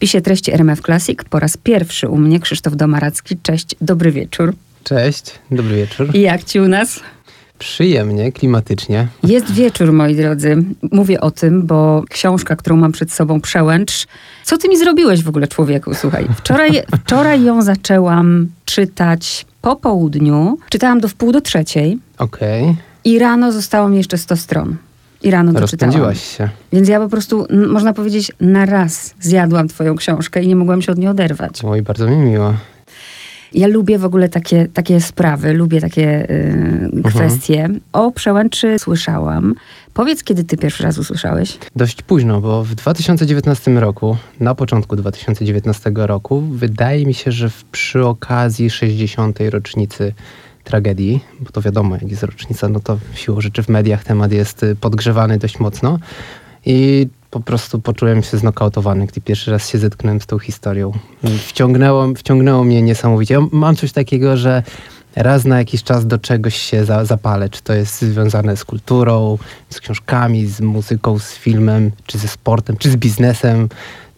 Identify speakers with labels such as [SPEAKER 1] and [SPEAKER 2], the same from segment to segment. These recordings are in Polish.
[SPEAKER 1] spisie treści RMF Classic po raz pierwszy u mnie Krzysztof Domaracki. Cześć, dobry wieczór.
[SPEAKER 2] Cześć, dobry wieczór.
[SPEAKER 1] I jak ci u nas?
[SPEAKER 2] Przyjemnie, klimatycznie.
[SPEAKER 1] Jest wieczór, moi drodzy. Mówię o tym, bo książka, którą mam przed sobą, Przełęcz. Co ty mi zrobiłeś w ogóle, człowieku? Słuchaj, wczoraj, wczoraj ją zaczęłam czytać po południu. Czytałam do wpół do trzeciej.
[SPEAKER 2] Okej. Okay.
[SPEAKER 1] I rano zostało mi jeszcze 100 stron. I rano.
[SPEAKER 2] Rozpędziłaś się.
[SPEAKER 1] Więc ja po prostu, można powiedzieć, na raz zjadłam twoją książkę i nie mogłam się od niej oderwać.
[SPEAKER 2] Oj, bardzo mi miło.
[SPEAKER 1] Ja lubię w ogóle takie, takie sprawy, lubię takie y, kwestie. Mhm. O przełęczy słyszałam. Powiedz, kiedy ty pierwszy raz usłyszałeś?
[SPEAKER 2] Dość późno, bo w 2019 roku, na początku 2019 roku, wydaje mi się, że w, przy okazji 60. rocznicy tragedii, bo to wiadomo, jak jest rocznica, no to siłą rzeczy w mediach temat jest y, podgrzewany dość mocno. I po prostu poczułem się znokautowany, gdy pierwszy raz się zetknąłem z tą historią. Wciągnęło, wciągnęło mnie niesamowicie. Ja mam coś takiego, że raz na jakiś czas do czegoś się za, zapalę. Czy to jest związane z kulturą, z książkami, z muzyką, z filmem, czy ze sportem, czy z biznesem.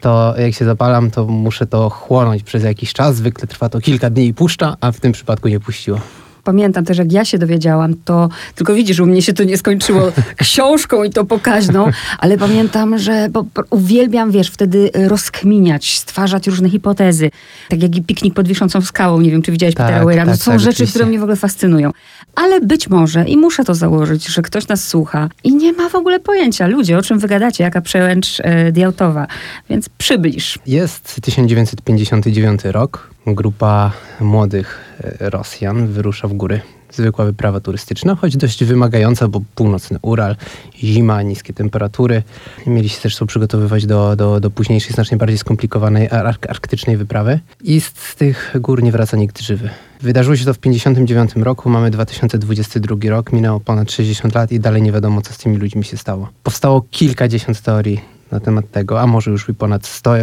[SPEAKER 2] To jak się zapalam, to muszę to chłonąć przez jakiś czas. Zwykle trwa to kilka dni i puszcza, a w tym przypadku nie puściło.
[SPEAKER 1] Pamiętam też, jak ja się dowiedziałam, to tylko widzisz, u mnie się to nie skończyło książką i to pokaźną, ale pamiętam, że bo, uwielbiam, wiesz, wtedy rozkminiać, stwarzać różne hipotezy. Tak jak i piknik pod wiszącą skałą, nie wiem, czy widziałeś tak, Petera Weira. Tak, to są tak, rzeczy, oczywiście. które mnie w ogóle fascynują. Ale być może, i muszę to założyć, że ktoś nas słucha i nie ma w ogóle pojęcia, ludzie, o czym wygadacie, jaka przełęcz e, diautowa. Więc przybliż.
[SPEAKER 2] Jest 1959 rok. Grupa młodych e, Rosjan wyrusza w góry. Zwykła wyprawa turystyczna, choć dość wymagająca, bo północny Ural, zima, niskie temperatury. Mieli się też przygotowywać do, do, do późniejszej, znacznie bardziej skomplikowanej ark arktycznej wyprawy. I z tych gór nie wraca nikt żywy. Wydarzyło się to w 1959 roku, mamy 2022 rok, minęło ponad 60 lat i dalej nie wiadomo, co z tymi ludźmi się stało. Powstało kilkadziesiąt teorii na temat tego, a może już i ponad 100,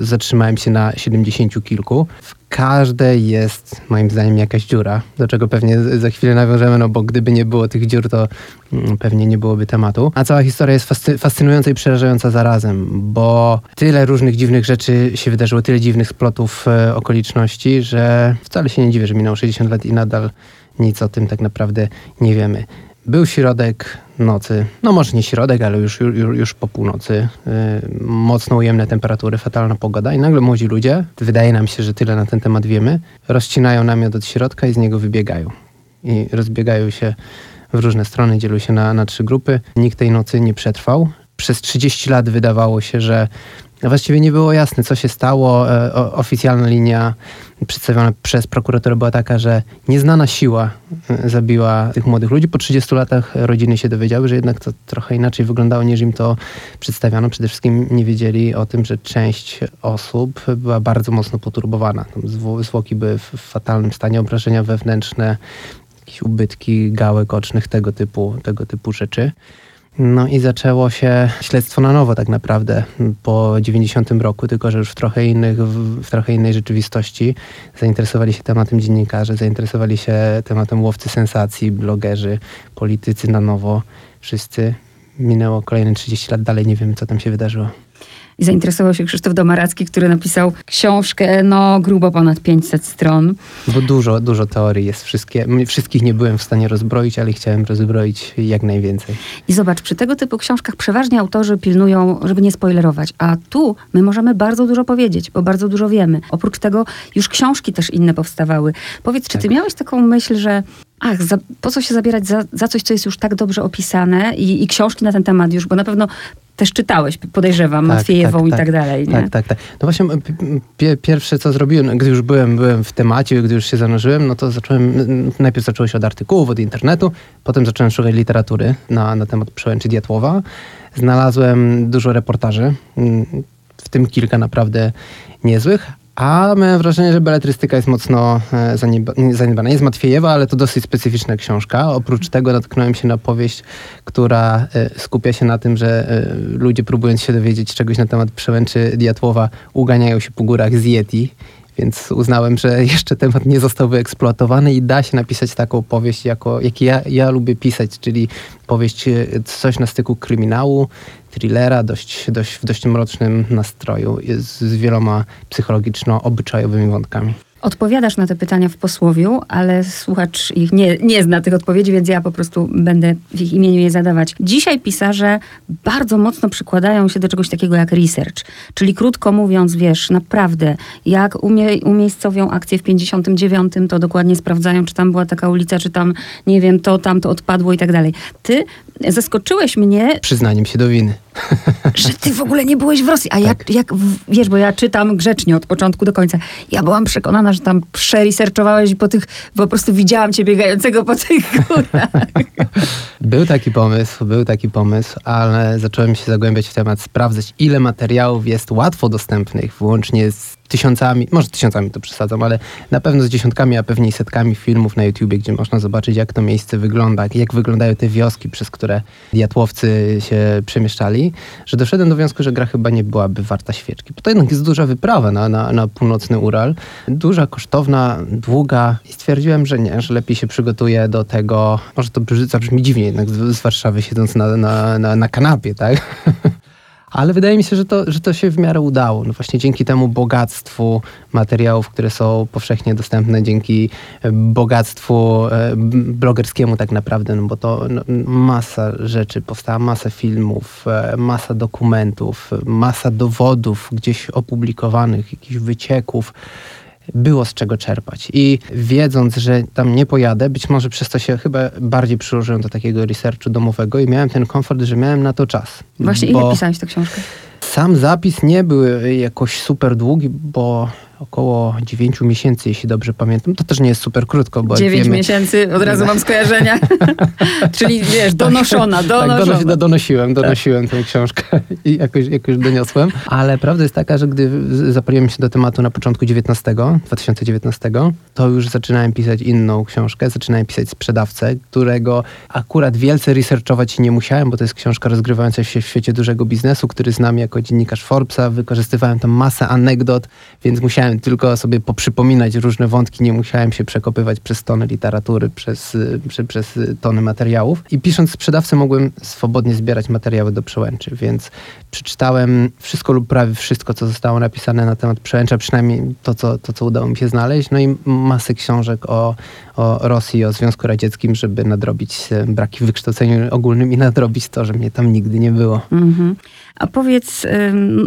[SPEAKER 2] zatrzymałem się na 70 kilku. W każdej jest moim zdaniem jakaś dziura, do czego pewnie za chwilę nawiążemy, no bo gdyby nie było tych dziur, to mm, pewnie nie byłoby tematu. A cała historia jest fascy fascynująca i przerażająca zarazem, bo tyle różnych dziwnych rzeczy się wydarzyło, tyle dziwnych splotów e, okoliczności, że wcale się nie dziwię, że minęło 60 lat i nadal nic o tym tak naprawdę nie wiemy. Był środek nocy, no może nie środek, ale już, już, już po północy. Yy, mocno ujemne temperatury, fatalna pogoda i nagle młodzi ludzie, wydaje nam się, że tyle na ten temat wiemy, rozcinają namiot od środka i z niego wybiegają. I rozbiegają się w różne strony, dzielą się na, na trzy grupy. Nikt tej nocy nie przetrwał. Przez 30 lat wydawało się, że właściwie nie było jasne, co się stało. E, oficjalna linia przedstawiona przez prokuraturę była taka, że nieznana siła e, zabiła tych młodych ludzi. Po 30 latach rodziny się dowiedziały, że jednak to trochę inaczej wyglądało niż im to przedstawiano. Przede wszystkim nie wiedzieli o tym, że część osób była bardzo mocno poturbowana. Zwłoki były w fatalnym stanie, obrażenia wewnętrzne, jakieś ubytki gałek ocznych, tego typu, tego typu rzeczy. No i zaczęło się śledztwo na nowo tak naprawdę po 90 roku, tylko że już w trochę, innych, w trochę innej rzeczywistości. Zainteresowali się tematem dziennikarze, zainteresowali się tematem łowcy sensacji, blogerzy, politycy na nowo. Wszyscy. Minęło kolejne 30 lat, dalej nie wiemy, co tam się wydarzyło.
[SPEAKER 1] I zainteresował się Krzysztof Domaracki, który napisał książkę, no grubo ponad 500 stron.
[SPEAKER 2] Bo dużo, dużo teorii jest. Wszystkie, wszystkich nie byłem w stanie rozbroić, ale chciałem rozbroić jak najwięcej.
[SPEAKER 1] I zobacz, przy tego typu książkach przeważnie autorzy pilnują, żeby nie spoilerować. A tu my możemy bardzo dużo powiedzieć, bo bardzo dużo wiemy. Oprócz tego już książki też inne powstawały. Powiedz, czy ty tak. miałeś taką myśl, że ach, za, po co się zabierać za, za coś, co jest już tak dobrze opisane i, i książki na ten temat już, bo na pewno też czytałeś, podejrzewam, tak, Matwiejewą tak, i tak, tak dalej.
[SPEAKER 2] Nie? Tak, tak, tak. No właśnie pierwsze, co zrobiłem, gdy już byłem, byłem w temacie, gdy już się zanurzyłem, no to zacząłem, najpierw zaczęło się od artykułów, od internetu, potem zacząłem szukać literatury na, na temat przełęczy Diatłowa. Znalazłem dużo reportaży, w tym kilka naprawdę niezłych, a miałem wrażenie, że beletrystyka jest mocno e, zaniedbana. Jest Matwiejewa, ale to dosyć specyficzna książka. Oprócz tego natknąłem się na powieść, która e, skupia się na tym, że e, ludzie próbując się dowiedzieć czegoś na temat przełęczy Diatłowa uganiają się po górach z Yeti więc uznałem, że jeszcze temat nie został wyeksploatowany i da się napisać taką powieść, jako, jak ja, ja lubię pisać, czyli powieść e, coś na styku kryminału, thrillera, dość, dość, w dość mrocznym nastroju, z, z wieloma psychologiczno-obyczajowymi wątkami.
[SPEAKER 1] Odpowiadasz na te pytania w posłowiu, ale słuchacz ich nie, nie zna tych odpowiedzi, więc ja po prostu będę w ich imieniu je zadawać. Dzisiaj pisarze bardzo mocno przykładają się do czegoś takiego jak research. Czyli krótko mówiąc, wiesz, naprawdę, jak umie, umiejscowią akcję w 59, to dokładnie sprawdzają, czy tam była taka ulica, czy tam, nie wiem, to, tam to odpadło i tak dalej. Ty zaskoczyłeś mnie...
[SPEAKER 2] Przyznaniem się do winy.
[SPEAKER 1] Że ty w ogóle nie byłeś w Rosji. A tak. jak, jak, wiesz, bo ja czytam grzecznie od początku do końca. Ja byłam przekonana, że tam przeresearchowałeś po tych, po prostu widziałam cię biegającego po tych górach.
[SPEAKER 2] Był taki pomysł, był taki pomysł, ale zacząłem się zagłębiać w temat, sprawdzać ile materiałów jest łatwo dostępnych, włącznie z tysiącami, może tysiącami to przesadzam, ale na pewno z dziesiątkami, a pewnie setkami filmów na YouTubie, gdzie można zobaczyć, jak to miejsce wygląda, jak wyglądają te wioski, przez które diatłowcy się przemieszczali, że doszedłem do wniosku, że gra chyba nie byłaby warta świeczki. Bo to jednak jest duża wyprawa na, na, na północny Ural. Duża, kosztowna, długa i stwierdziłem, że nie, że lepiej się przygotuję do tego, może to zabrzmi dziwnie jednak z, z Warszawy siedząc na, na, na, na kanapie, tak? ale wydaje mi się, że to, że to się w miarę udało. No właśnie dzięki temu bogactwu materiałów, które są powszechnie dostępne, dzięki e, bogactwu e, blogerskiemu tak naprawdę, no bo to no, masa rzeczy powstała, masa filmów, e, masa dokumentów, masa dowodów gdzieś opublikowanych, jakichś wycieków było z czego czerpać. I wiedząc, że tam nie pojadę, być może przez to się chyba bardziej przyłożyłem do takiego researchu domowego i miałem ten komfort, że miałem na to czas.
[SPEAKER 1] Właśnie ile pisałeś tę książkę?
[SPEAKER 2] Sam zapis nie był jakoś super długi, bo około 9 miesięcy, jeśli dobrze pamiętam. To też nie jest super krótko, bo
[SPEAKER 1] 9 wiemy... miesięcy, od razu mam skojarzenia. Czyli wiesz, donoszona, tak, donoszona.
[SPEAKER 2] Tak, donosiłem, donosiłem tę książkę i jakoś, jakoś doniosłem. Ale prawda jest taka, że gdy zapaliłem się do tematu na początku 19, 2019, to już zaczynałem pisać inną książkę, zaczynałem pisać Sprzedawcę, którego akurat wielce researchować nie musiałem, bo to jest książka rozgrywająca się w świecie dużego biznesu, który znam jako dziennikarz Forbesa. Wykorzystywałem tam masę anegdot, więc musiałem tylko sobie poprzypominać różne wątki, nie musiałem się przekopywać przez tony literatury, przez, przez, przez tony materiałów. I pisząc sprzedawcę mogłem swobodnie zbierać materiały do przełęczy, więc przeczytałem wszystko lub prawie wszystko, co zostało napisane na temat przełęcza, przynajmniej to, co, to, co udało mi się znaleźć. No i masę książek o, o Rosji, o Związku Radzieckim, żeby nadrobić braki w wykształceniu ogólnym i nadrobić to, że mnie tam nigdy nie było. Mm -hmm.
[SPEAKER 1] A powiedz,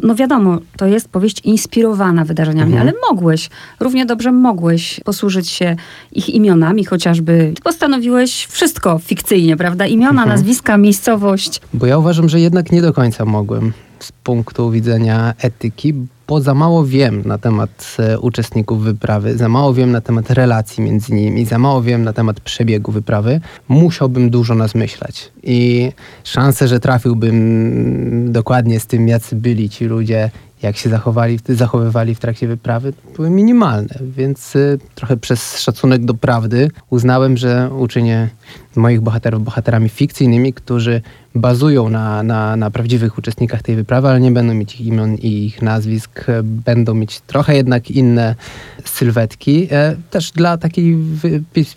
[SPEAKER 1] no wiadomo, to jest powieść inspirowana wydarzeniami, mhm. ale mogłeś, równie dobrze mogłeś posłużyć się ich imionami chociażby. Ty postanowiłeś wszystko fikcyjnie, prawda? Imiona, mhm. nazwiska, miejscowość.
[SPEAKER 2] Bo ja uważam, że jednak nie do końca mogłem z punktu widzenia etyki, bo za mało wiem na temat e, uczestników wyprawy, za mało wiem na temat relacji między nimi, za mało wiem na temat przebiegu wyprawy, musiałbym dużo nazmyślać. I szanse, że trafiłbym dokładnie z tym, jacy byli ci ludzie, jak się zachowali, zachowywali w trakcie wyprawy, były minimalne. Więc y, trochę przez szacunek do prawdy uznałem, że uczynię moich bohaterów bohaterami fikcyjnymi, którzy bazują na, na, na prawdziwych uczestnikach tej wyprawy, ale nie będą mieć ich imion i ich nazwisk, będą mieć trochę jednak inne sylwetki. E, też dla takiej,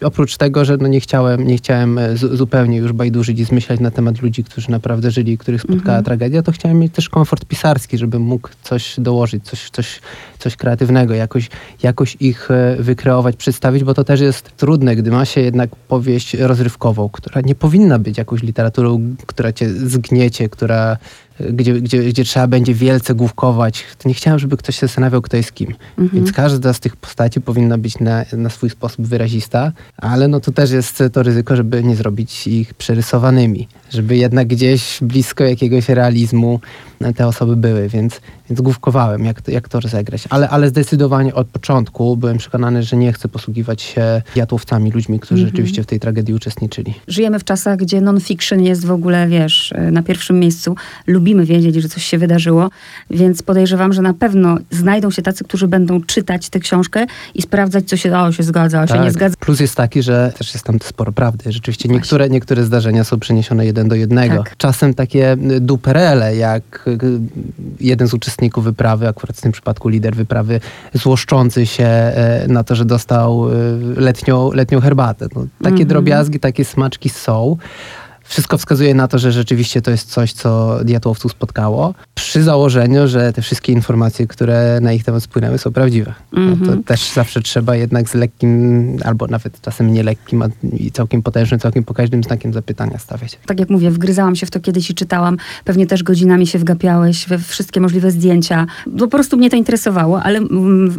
[SPEAKER 2] oprócz tego, że no nie chciałem, nie chciałem e, zupełnie już bajdurzyć i zmyślać na temat ludzi, którzy naprawdę żyli, których spotkała mhm. tragedia, to chciałem mieć też komfort pisarski, żebym mógł coś dołożyć, coś, coś, coś kreatywnego, jakoś, jakoś ich e, wykreować, przedstawić, bo to też jest trudne, gdy ma się jednak powieść rozrywkową, która nie powinna być jakąś literaturą, która cię zgniecie, która gdzie, gdzie, gdzie trzeba będzie wielce główkować, to nie chciałem, żeby ktoś się zastanawiał, kto jest kim. Mhm. Więc każda z tych postaci powinna być na, na swój sposób wyrazista, ale no tu też jest to ryzyko, żeby nie zrobić ich przerysowanymi, żeby jednak gdzieś blisko jakiegoś realizmu te osoby były, więc, więc główkowałem, jak to, jak to rozegrać. Ale, ale zdecydowanie od początku byłem przekonany, że nie chcę posługiwać się jatłowcami, ludźmi, którzy mhm. rzeczywiście w tej tragedii uczestniczyli.
[SPEAKER 1] Żyjemy w czasach, gdzie non-fiction jest w ogóle, wiesz, na pierwszym miejscu. Lub lubimy wiedzieć, że coś się wydarzyło, więc podejrzewam, że na pewno znajdą się tacy, którzy będą czytać tę książkę i sprawdzać, co się, o, się zgadza, a tak. się nie zgadza.
[SPEAKER 2] Plus jest taki, że też jest tam sporo prawdy. Rzeczywiście niektóre, niektóre zdarzenia są przeniesione jeden do jednego. Tak. Czasem takie y, duperele, jak y, jeden z uczestników wyprawy, akurat w tym przypadku lider wyprawy, złoszczący się e, na to, że dostał y, letnią, letnią herbatę. No, takie mm -hmm. drobiazgi, takie smaczki są. Wszystko wskazuje na to, że rzeczywiście to jest coś, co diatłowców spotkało, przy założeniu, że te wszystkie informacje, które na ich temat spłynęły, są prawdziwe. Mm -hmm. no to mhm. też zawsze trzeba jednak z lekkim, albo nawet czasem nie lekkim, a i całkiem potężnym, całkiem pokaźnym znakiem zapytania stawiać.
[SPEAKER 1] Tak jak mówię, wgryzałam się w to kiedyś i czytałam. Pewnie też godzinami się wgapiałeś we wszystkie możliwe zdjęcia. Po prostu mnie to interesowało, ale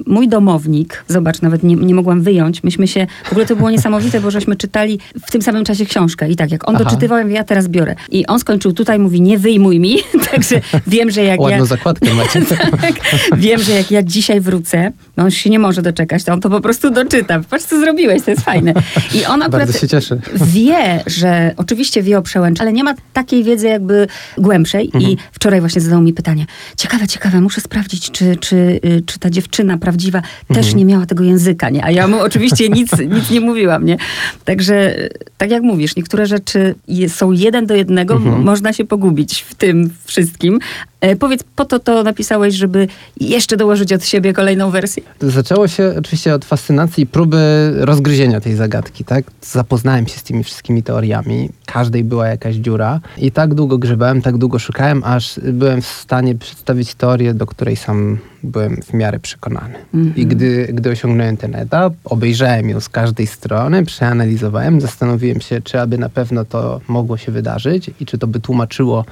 [SPEAKER 1] mój domownik, zobacz, nawet nie, nie mogłam wyjąć, myśmy się, w ogóle to było niesamowite, bo żeśmy czytali w tym samym czasie książkę i tak, jak on Aha. doczytywał ja teraz biorę. I on skończył tutaj, mówi, nie wyjmuj mi, także wiem, że jak
[SPEAKER 2] Ładną ja... zakładkę macie. tak,
[SPEAKER 1] wiem, że jak ja dzisiaj wrócę, no on się nie może doczekać, to on to po prostu doczyta. Patrz, co zrobiłeś, to jest fajne.
[SPEAKER 2] I on akurat Bardzo się cieszy.
[SPEAKER 1] wie, że oczywiście wie o przełęczy, ale nie ma takiej wiedzy jakby głębszej mhm. i wczoraj właśnie zadał mi pytanie, ciekawe, ciekawe, muszę sprawdzić, czy, czy, y, czy ta dziewczyna prawdziwa też mhm. nie miała tego języka, nie? A ja mu oczywiście nic, nic nie mówiłam, nie? Także, tak jak mówisz, niektóre rzeczy są jeden do jednego, mhm. można się pogubić w tym wszystkim. E, powiedz, po to to napisałeś, żeby jeszcze dołożyć od siebie kolejną wersję?
[SPEAKER 2] Zaczęło się oczywiście od fascynacji i próby rozgryzienia tej zagadki, tak? Zapoznałem się z tymi wszystkimi teoriami. Każdej była jakaś dziura i tak długo grzebałem, tak długo szukałem, aż byłem w stanie przedstawić teorię, do której sam byłem w miarę przekonany. -hmm. I gdy, gdy osiągnąłem ten etap, obejrzałem ją z każdej strony, przeanalizowałem, zastanowiłem się, czy aby na pewno to mogło się wydarzyć i czy to by tłumaczyło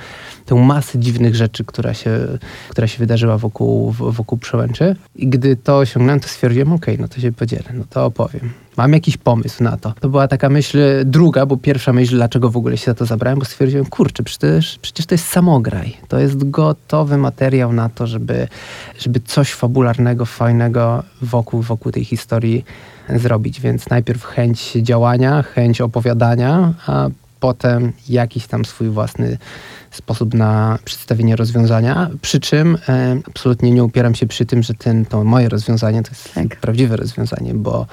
[SPEAKER 2] tę masę dziwnych rzeczy, która się, która się wydarzyła wokół, wokół przełęczy. I gdy to osiągnąłem, to stwierdziłem, ok, no to się podzielę, no to opowiem. Mam jakiś pomysł na to. To była taka myśl druga, bo pierwsza myśl, dlaczego w ogóle się za to zabrałem, bo stwierdziłem, kurczę, przecież, przecież to jest samograj. To jest gotowy materiał na to, żeby, żeby coś fabularnego, fajnego wokół, wokół tej historii zrobić. Więc najpierw chęć działania, chęć opowiadania, a potem jakiś tam swój własny sposób na przedstawienie rozwiązania. Przy czym e, absolutnie nie upieram się przy tym, że ten, to moje rozwiązanie to jest tak. prawdziwe rozwiązanie, bo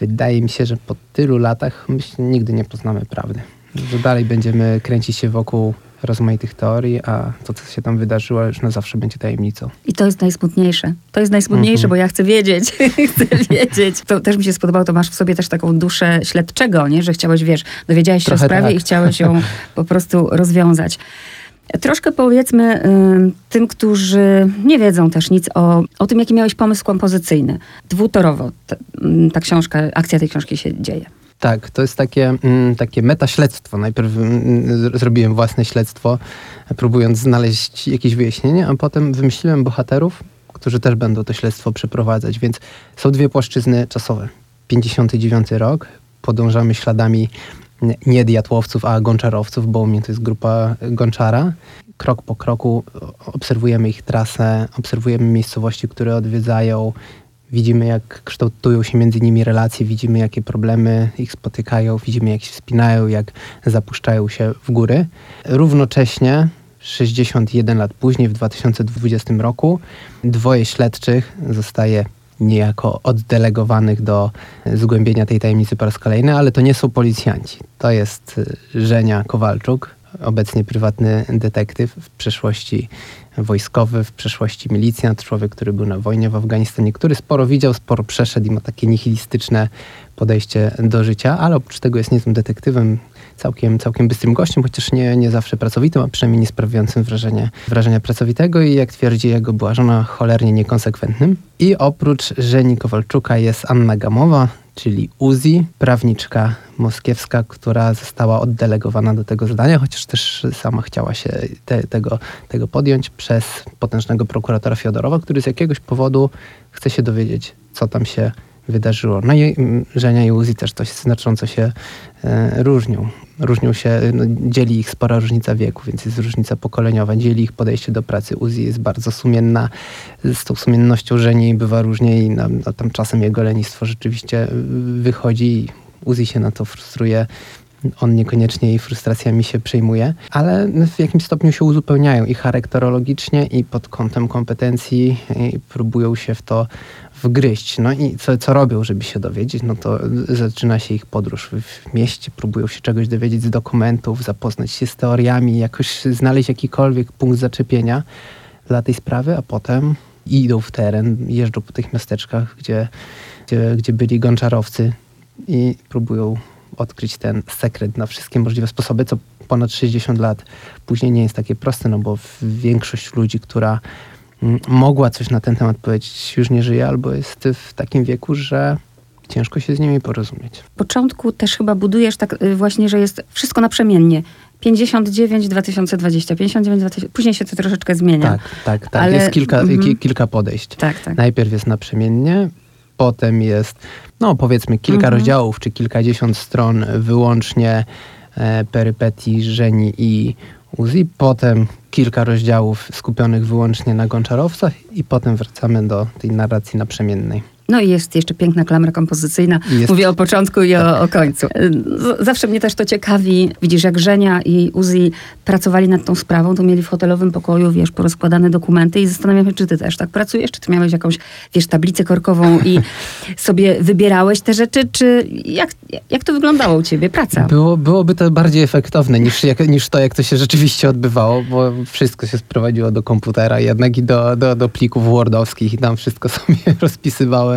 [SPEAKER 2] wydaje mi się, że po tylu latach myślę, nigdy nie poznamy prawdy. Że dalej będziemy kręcić się wokół rozmaitych teorii, a to, co się tam wydarzyło, już na zawsze będzie tajemnicą.
[SPEAKER 1] I to jest najsmutniejsze. To jest najsmutniejsze, mm -hmm. bo ja chcę wiedzieć. chcę wiedzieć. To też mi się spodobało, to masz w sobie też taką duszę śledczego, nie? że chciałeś, wiesz, dowiedziałeś się Trochę o sprawie tak. i chciałeś ją po prostu rozwiązać. Troszkę powiedzmy tym, którzy nie wiedzą też nic o, o tym, jaki miałeś pomysł kompozycyjny. Dwutorowo ta, ta książka, akcja tej książki się dzieje.
[SPEAKER 2] Tak, to jest takie, mm, takie metaśledztwo. Najpierw mm, zrobiłem własne śledztwo, próbując znaleźć jakieś wyjaśnienie, a potem wymyśliłem bohaterów, którzy też będą to śledztwo przeprowadzać. Więc są dwie płaszczyzny czasowe. 59 rok, podążamy śladami nie diatłowców, a gonczarowców, bo u mnie to jest grupa gonczara. Krok po kroku obserwujemy ich trasę, obserwujemy miejscowości, które odwiedzają, widzimy jak kształtują się między nimi relacje, widzimy jakie problemy ich spotykają, widzimy jak się wspinają, jak zapuszczają się w góry. Równocześnie 61 lat później, w 2020 roku, dwoje śledczych zostaje niejako oddelegowanych do zgłębienia tej tajemnicy po raz kolejny, ale to nie są policjanci. To jest y, Żenia Kowalczuk, obecnie prywatny detektyw, w przeszłości wojskowy, w przeszłości milicjant, człowiek, który był na wojnie w Afganistanie, który sporo widział, sporo przeszedł i ma takie nihilistyczne podejście do życia, ale oprócz tego jest niezłym detektywem, całkiem, całkiem bystrym gościem, chociaż nie, nie zawsze pracowitym, a przynajmniej nie sprawiającym wrażenie, wrażenia pracowitego i jak twierdzi jego była żona, cholernie niekonsekwentnym. I oprócz Żeni Kowalczuka jest Anna Gamowa, czyli Uzi, prawniczka moskiewska, która została oddelegowana do tego zadania, chociaż też sama chciała się te, tego, tego podjąć przez potężnego prokuratora Fiodorowa, który z jakiegoś powodu chce się dowiedzieć, co tam się wydarzyło. No i mm, Żenia i Uzi też to znacząco się e, różnią. Różnią się, no, dzieli ich spora różnica wieku, więc jest różnica pokoleniowa. Dzieli ich podejście do pracy. Uzi jest bardzo sumienna. Z tą sumiennością Żeni bywa różnie i no, no, tam czasem jego lenistwo rzeczywiście wychodzi. Uzi się na to frustruje on niekoniecznie jej frustracjami się przejmuje, ale w jakimś stopniu się uzupełniają i charakterologicznie, i pod kątem kompetencji, i próbują się w to wgryźć. No i co, co robią, żeby się dowiedzieć? No to zaczyna się ich podróż w mieście, próbują się czegoś dowiedzieć z dokumentów, zapoznać się z teoriami, jakoś znaleźć jakikolwiek punkt zaczepienia dla tej sprawy, a potem idą w teren, jeżdżą po tych miasteczkach, gdzie, gdzie, gdzie byli gonczarowcy i próbują odkryć ten sekret na wszystkie możliwe sposoby, co ponad 60 lat później nie jest takie proste, no bo większość ludzi, która mm, mogła coś na ten temat powiedzieć, już nie żyje albo jest w takim wieku, że ciężko się z nimi porozumieć.
[SPEAKER 1] W początku też chyba budujesz tak y, właśnie, że jest wszystko naprzemiennie. 59 2020, 59 2000, później się to troszeczkę zmienia.
[SPEAKER 2] Tak, tak, tak. Ale... Jest kilka, mm -hmm. kilka podejść.
[SPEAKER 1] Tak, tak.
[SPEAKER 2] Najpierw jest naprzemiennie, potem jest, no powiedzmy, kilka mhm. rozdziałów czy kilkadziesiąt stron wyłącznie e, perypetii Żeni i Uzi, potem kilka rozdziałów skupionych wyłącznie na Gonczarowcach i potem wracamy do tej narracji naprzemiennej.
[SPEAKER 1] No i jest jeszcze piękna klamra kompozycyjna. Jest. Mówię o początku i o, o, końcu. Zawsze mnie też to ciekawi. Widzisz, jak Żenia i Uzi pracowali nad tą sprawą, to mieli w hotelowym pokoju, wiesz, porozkładane dokumenty i zastanawiam się, czy ty też tak pracujesz, czy ty miałeś jakąś, wiesz, tablicę korkową i sobie wybierałeś te rzeczy, czy jak, jak to wyglądało u ciebie, praca?
[SPEAKER 2] Było, byłoby to bardziej efektowne niż, jak, niż to, jak to się rzeczywiście odbywało, bo wszystko się sprowadziło do komputera jednak i do, do, do plików wordowskich i tam wszystko sobie rozpisywałem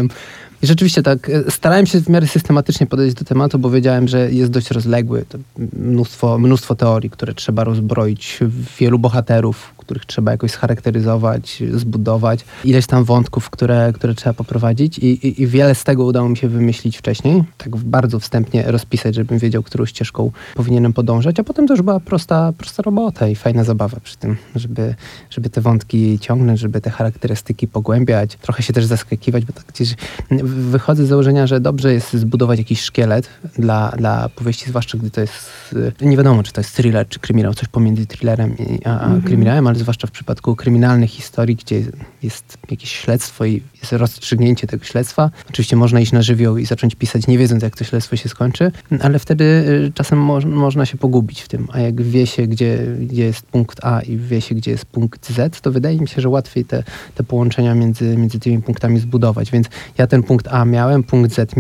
[SPEAKER 2] i rzeczywiście tak, e, starałem się w miarę systematycznie podejść do tematu, bo wiedziałem, że jest dość rozległy. To mnóstwo, mnóstwo teorii, które trzeba rozbroić, wielu bohaterów, których trzeba jakoś scharakteryzować, zbudować, ileś tam wątków, które, które trzeba poprowadzić I, i, i wiele z tego udało mi się wymyślić wcześniej, tak bardzo wstępnie rozpisać, żebym wiedział, którą ścieżką powinienem podążać, a potem to już była prosta, prosta robota i fajna zabawa przy tym, żeby, żeby te wątki ciągnąć, żeby te charakterystyki pogłębiać, trochę się też zaskakiwać, bo tak gdzieś wychodzę z założenia, że dobrze jest zbudować jakiś szkielet dla, dla powieści, zwłaszcza gdy to jest, nie wiadomo, czy to jest thriller, czy kryminał, coś pomiędzy thrillerem a, a mm -hmm. kryminałem, ale zwłaszcza w przypadku kryminalnych historii, gdzie jest jakieś śledztwo i jest rozstrzygnięcie tego śledztwa. Oczywiście można iść na żywioł i zacząć pisać, nie wiedząc, jak to śledztwo się skończy, ale wtedy y, czasem mo można się pogubić w tym. A jak wie się, gdzie, gdzie jest punkt A i wie się, gdzie jest punkt Z, to wydaje mi się, że łatwiej te, te połączenia między, między tymi punktami zbudować. Więc ja ten punkt A miałem, punkt Z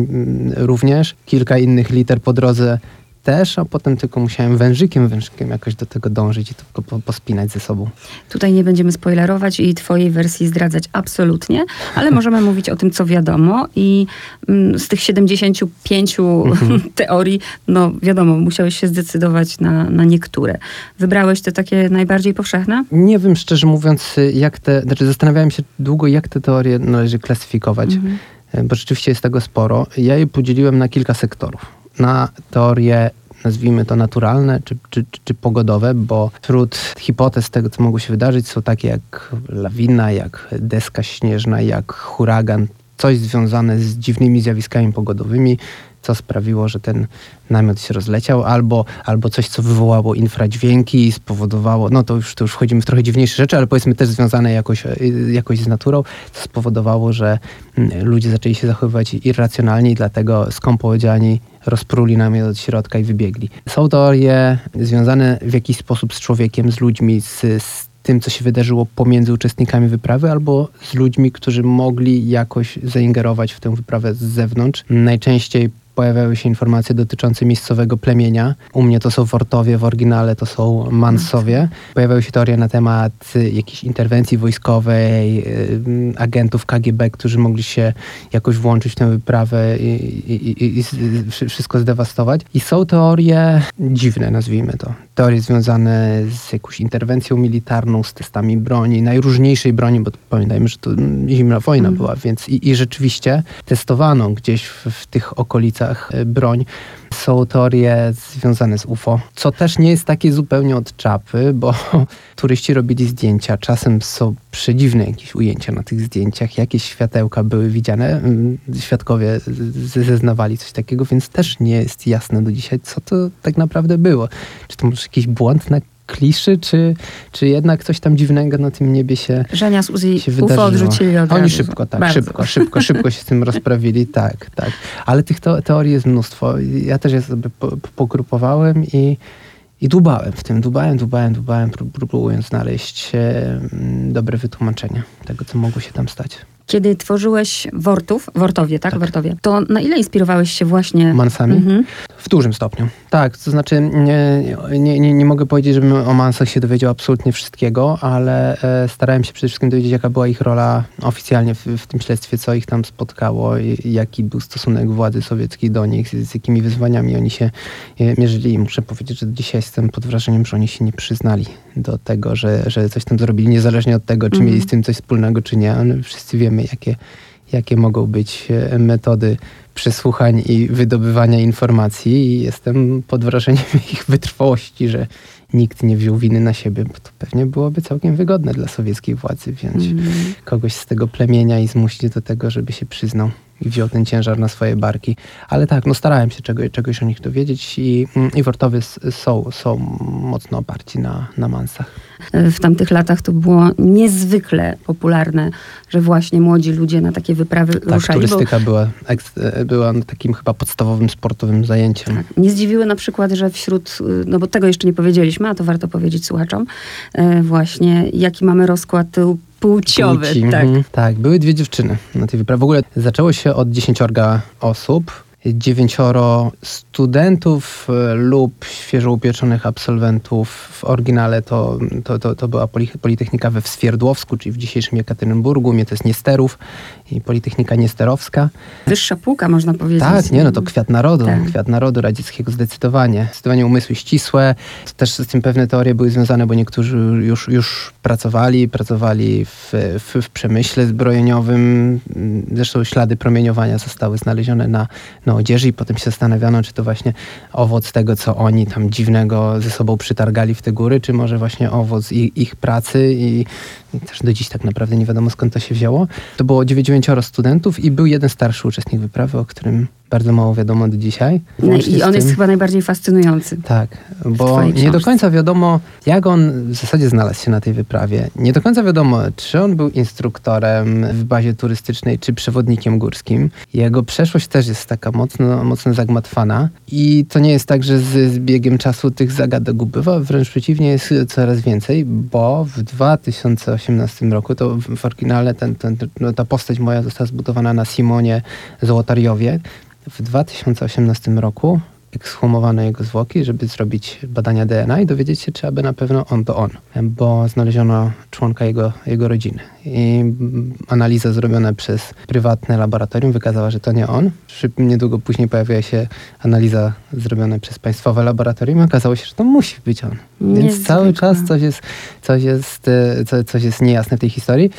[SPEAKER 2] również, kilka innych liter po drodze też, a potem tylko musiałem wężykiem, wężykiem jakoś do tego dążyć i to po, pospinać ze sobą.
[SPEAKER 1] Tutaj nie będziemy spoilerować i twojej wersji zdradzać absolutnie, ale możemy mówić o tym, co wiadomo i mm, z tych 75 mhm. teorii, no wiadomo, musiałeś się zdecydować na, na niektóre. Wybrałeś te takie najbardziej powszechne?
[SPEAKER 2] Nie wiem, szczerze mówiąc, jak te, znaczy zastanawiałem się długo, jak te teorie należy klasyfikować. Mhm bo rzeczywiście jest tego sporo. Ja je podzieliłem na kilka sektorów na teorie nazwijmy to naturalne czy, czy, czy, pogodowe, bo wśród hipotez tego, co mogło się wydarzyć, są takie jak lawina, jak deska śnieżna, jak huragan, coś związane z dziwnymi zjawiskami pogodowymi, co sprawiło, że ten namiot się rozleciał, albo, albo coś, co wywołało infradźwięki i spowodowało, no to już, to już wchodzimy w trochę dziwniejsze rzeczy, ale powiedzmy też związane jakoś, jakoś z naturą, co spowodowało, że mm, ludzie zaczęli się zachowywać irracjonalnie i dlatego skąpo odziani rozpruli namiot od środka i wybiegli. Są teorie związane w jakiś sposób z człowiekiem, z ludźmi, z, z tym, co się wydarzyło pomiędzy uczestnikami wyprawy, albo z ludźmi, którzy mogli jakoś zaingerować w tę wyprawę z zewnątrz. Najczęściej pojawiały się informacje dotyczące miejscowego plemienia. U mnie to są Wortowie, w oryginale to są Mansowie. Pojawiały się teorie na temat y, jakiejś interwencji wojskowej, y, agentów KGB, którzy mogli się jakoś włączyć w tę wyprawę i, i, i, i wszystko zdewastować. I są teorie dziwne, nazwijmy to. Teorie związane z jakąś interwencją militarną, z testami broni, najróżniejszej broni, bo pamiętajmy, że to zimna wojna mm. była, więc i, rzeczywiście testowano gdzieś w, w tych okolicach E, broń. Są teorie związane z UFO, co też nie jest takie zupełnie od czapy, bo turyści robili zdjęcia. Czasem są przedziwne jakieś ujęcia na tych zdjęciach, jakieś światełka były widziane. Mm, świadkowie zeznawali coś takiego, więc też nie jest jasne do dzisiaj, co to tak naprawdę było. Czy to może jakiś błąd na kliszy, czy, czy jednak coś tam dziwnego na tym niebie się
[SPEAKER 1] Żenia z Uzi
[SPEAKER 2] się
[SPEAKER 1] UFO odrzucili od
[SPEAKER 2] Oni szybko, tak,
[SPEAKER 1] Bardzo.
[SPEAKER 2] szybko, szybko, szybko się z tym rozprawili, tak, tak. Ale tych teorii jest mnóstwo. Ja też je sobie po, po- pogrupowałem i, i dłubałem w tym, dłubałem, dłubałem, dłubałem, pró- próbując znaleźć dobre wytłumaczenie tego, co mogło się tam stać.
[SPEAKER 1] Kiedy tworzyłeś Wortów, Wortowie, tak?
[SPEAKER 2] Tak.
[SPEAKER 1] Wortowie, to na ile inspirowałeś się właśnie...
[SPEAKER 2] Mansami?
[SPEAKER 1] Mhm.
[SPEAKER 2] W dużym stopniu. Tak, to znaczy nie, nie, nie, nie mogę powiedzieć, żebym o Mansach się dowiedział absolutnie wszystkiego, ale e, starałem się przede wszystkim dowiedzieć, jaka była ich rola oficjalnie w, w tym śledztwie, co ich tam spotkało, i, jaki był stosunek władzy sowieckiej do nich, z, z jakimi wyzwaniami oni się e, mierzyli. I muszę powiedzieć, że dzisiaj jestem pod wrażeniem, że oni się nie przyznali do tego, że, że coś tam zrobili, niezależnie od tego, czy
[SPEAKER 1] Mhm.
[SPEAKER 2] mieli z tym coś wspólnego, czy nie. Ale wszyscy wiemy, jakie, jakie mogą być e, metody przesłuchań i wydobywania informacji i jestem pod wrażeniem ich wytrwałości, że nikt nie wziął winy na siebie, bo to pewnie byłoby całkiem wygodne dla sowieckiej władzy wziąć
[SPEAKER 1] Mhm.
[SPEAKER 2] kogoś z tego plemienia i zmusić do tego, żeby się przyznał wziął ten ciężar na swoje barki. Ale tak, no starałem się czego, czegoś o nich dowiedzieć i, mm, i Wortowie są, są mocno oparci na, na Mansach.
[SPEAKER 1] W tamtych latach to było niezwykle popularne, że właśnie młodzi ludzie na takie wyprawy
[SPEAKER 2] Tak,
[SPEAKER 1] ruszali. Bo,
[SPEAKER 2] turystyka była, eks- e, była takim chyba podstawowym sportowym zajęciem.
[SPEAKER 1] tak, nie zdziwiły na przykład, że wśród, y, no bo tego jeszcze nie powiedzieliśmy, a to warto powiedzieć słuchaczom, e, właśnie jaki mamy rozkład płciowy.
[SPEAKER 2] Płci,
[SPEAKER 1] Tak.
[SPEAKER 2] mhm. tak, były dwie dziewczyny na tej wyprawie. W ogóle zaczęło się od dziesięciorga osób. Dziewięcioro studentów e, lub świeżo upieczonych absolwentów. W oryginale to, to, to, to była Poli- Politechnika we Swierdłowsku, czyli w dzisiejszym Jekaterinburgu. Mnie to jest Niesterów i Politechnika Niesterowska.
[SPEAKER 1] Wyższa półka, można powiedzieć.
[SPEAKER 2] Tak, nie, no to kwiat narodu,
[SPEAKER 1] Tak.
[SPEAKER 2] kwiat narodu radzieckiego zdecydowanie. Zdecydowanie umysły ścisłe. Też z tym pewne teorie były związane, bo niektórzy już, już pracowali, pracowali w, w, w przemyśle zbrojeniowym. Zresztą ślady promieniowania zostały znalezione na, na odzieży i potem się zastanawiano, czy to właśnie owoc tego, co oni tam dziwnego ze sobą przytargali w te góry, czy może właśnie owoc ich, ich pracy i, i też do dziś tak naprawdę nie wiadomo skąd to się wzięło. To było dziewięcioro studentów i był jeden starszy uczestnik wyprawy, o którym bardzo mało wiadomo do dzisiaj.
[SPEAKER 1] No I on jest chyba najbardziej fascynujący.
[SPEAKER 2] tak, bo nie do końca wiadomo, jak on w zasadzie znalazł się na tej wyprawie. Nie do końca wiadomo, czy on był instruktorem w bazie turystycznej, czy przewodnikiem górskim. Jego przeszłość też jest taka mocno, mocno zagmatwana i to nie jest tak, że z, z biegiem czasu tych zagadek ubywa, wręcz przeciwnie, jest coraz więcej, bo w 2018 roku, to w, w oryginale ten, ten, no, ta postać moja została zbudowana na Simonie Zołotariowie. W 2018 roku ekshumowano jego zwłoki, żeby zrobić badania DNA i dowiedzieć się, czy aby na pewno on to on, bo znaleziono członka jego, jego rodziny. I analiza zrobiona przez prywatne laboratorium wykazała, że to nie on. Niedługo później pojawiła się analiza zrobiona przez państwowe laboratorium i okazało się, że to musi być on. Więc
[SPEAKER 1] Niezwykle.
[SPEAKER 2] cały czas coś jest, coś, jest, e, co, coś jest niejasne w tej historii.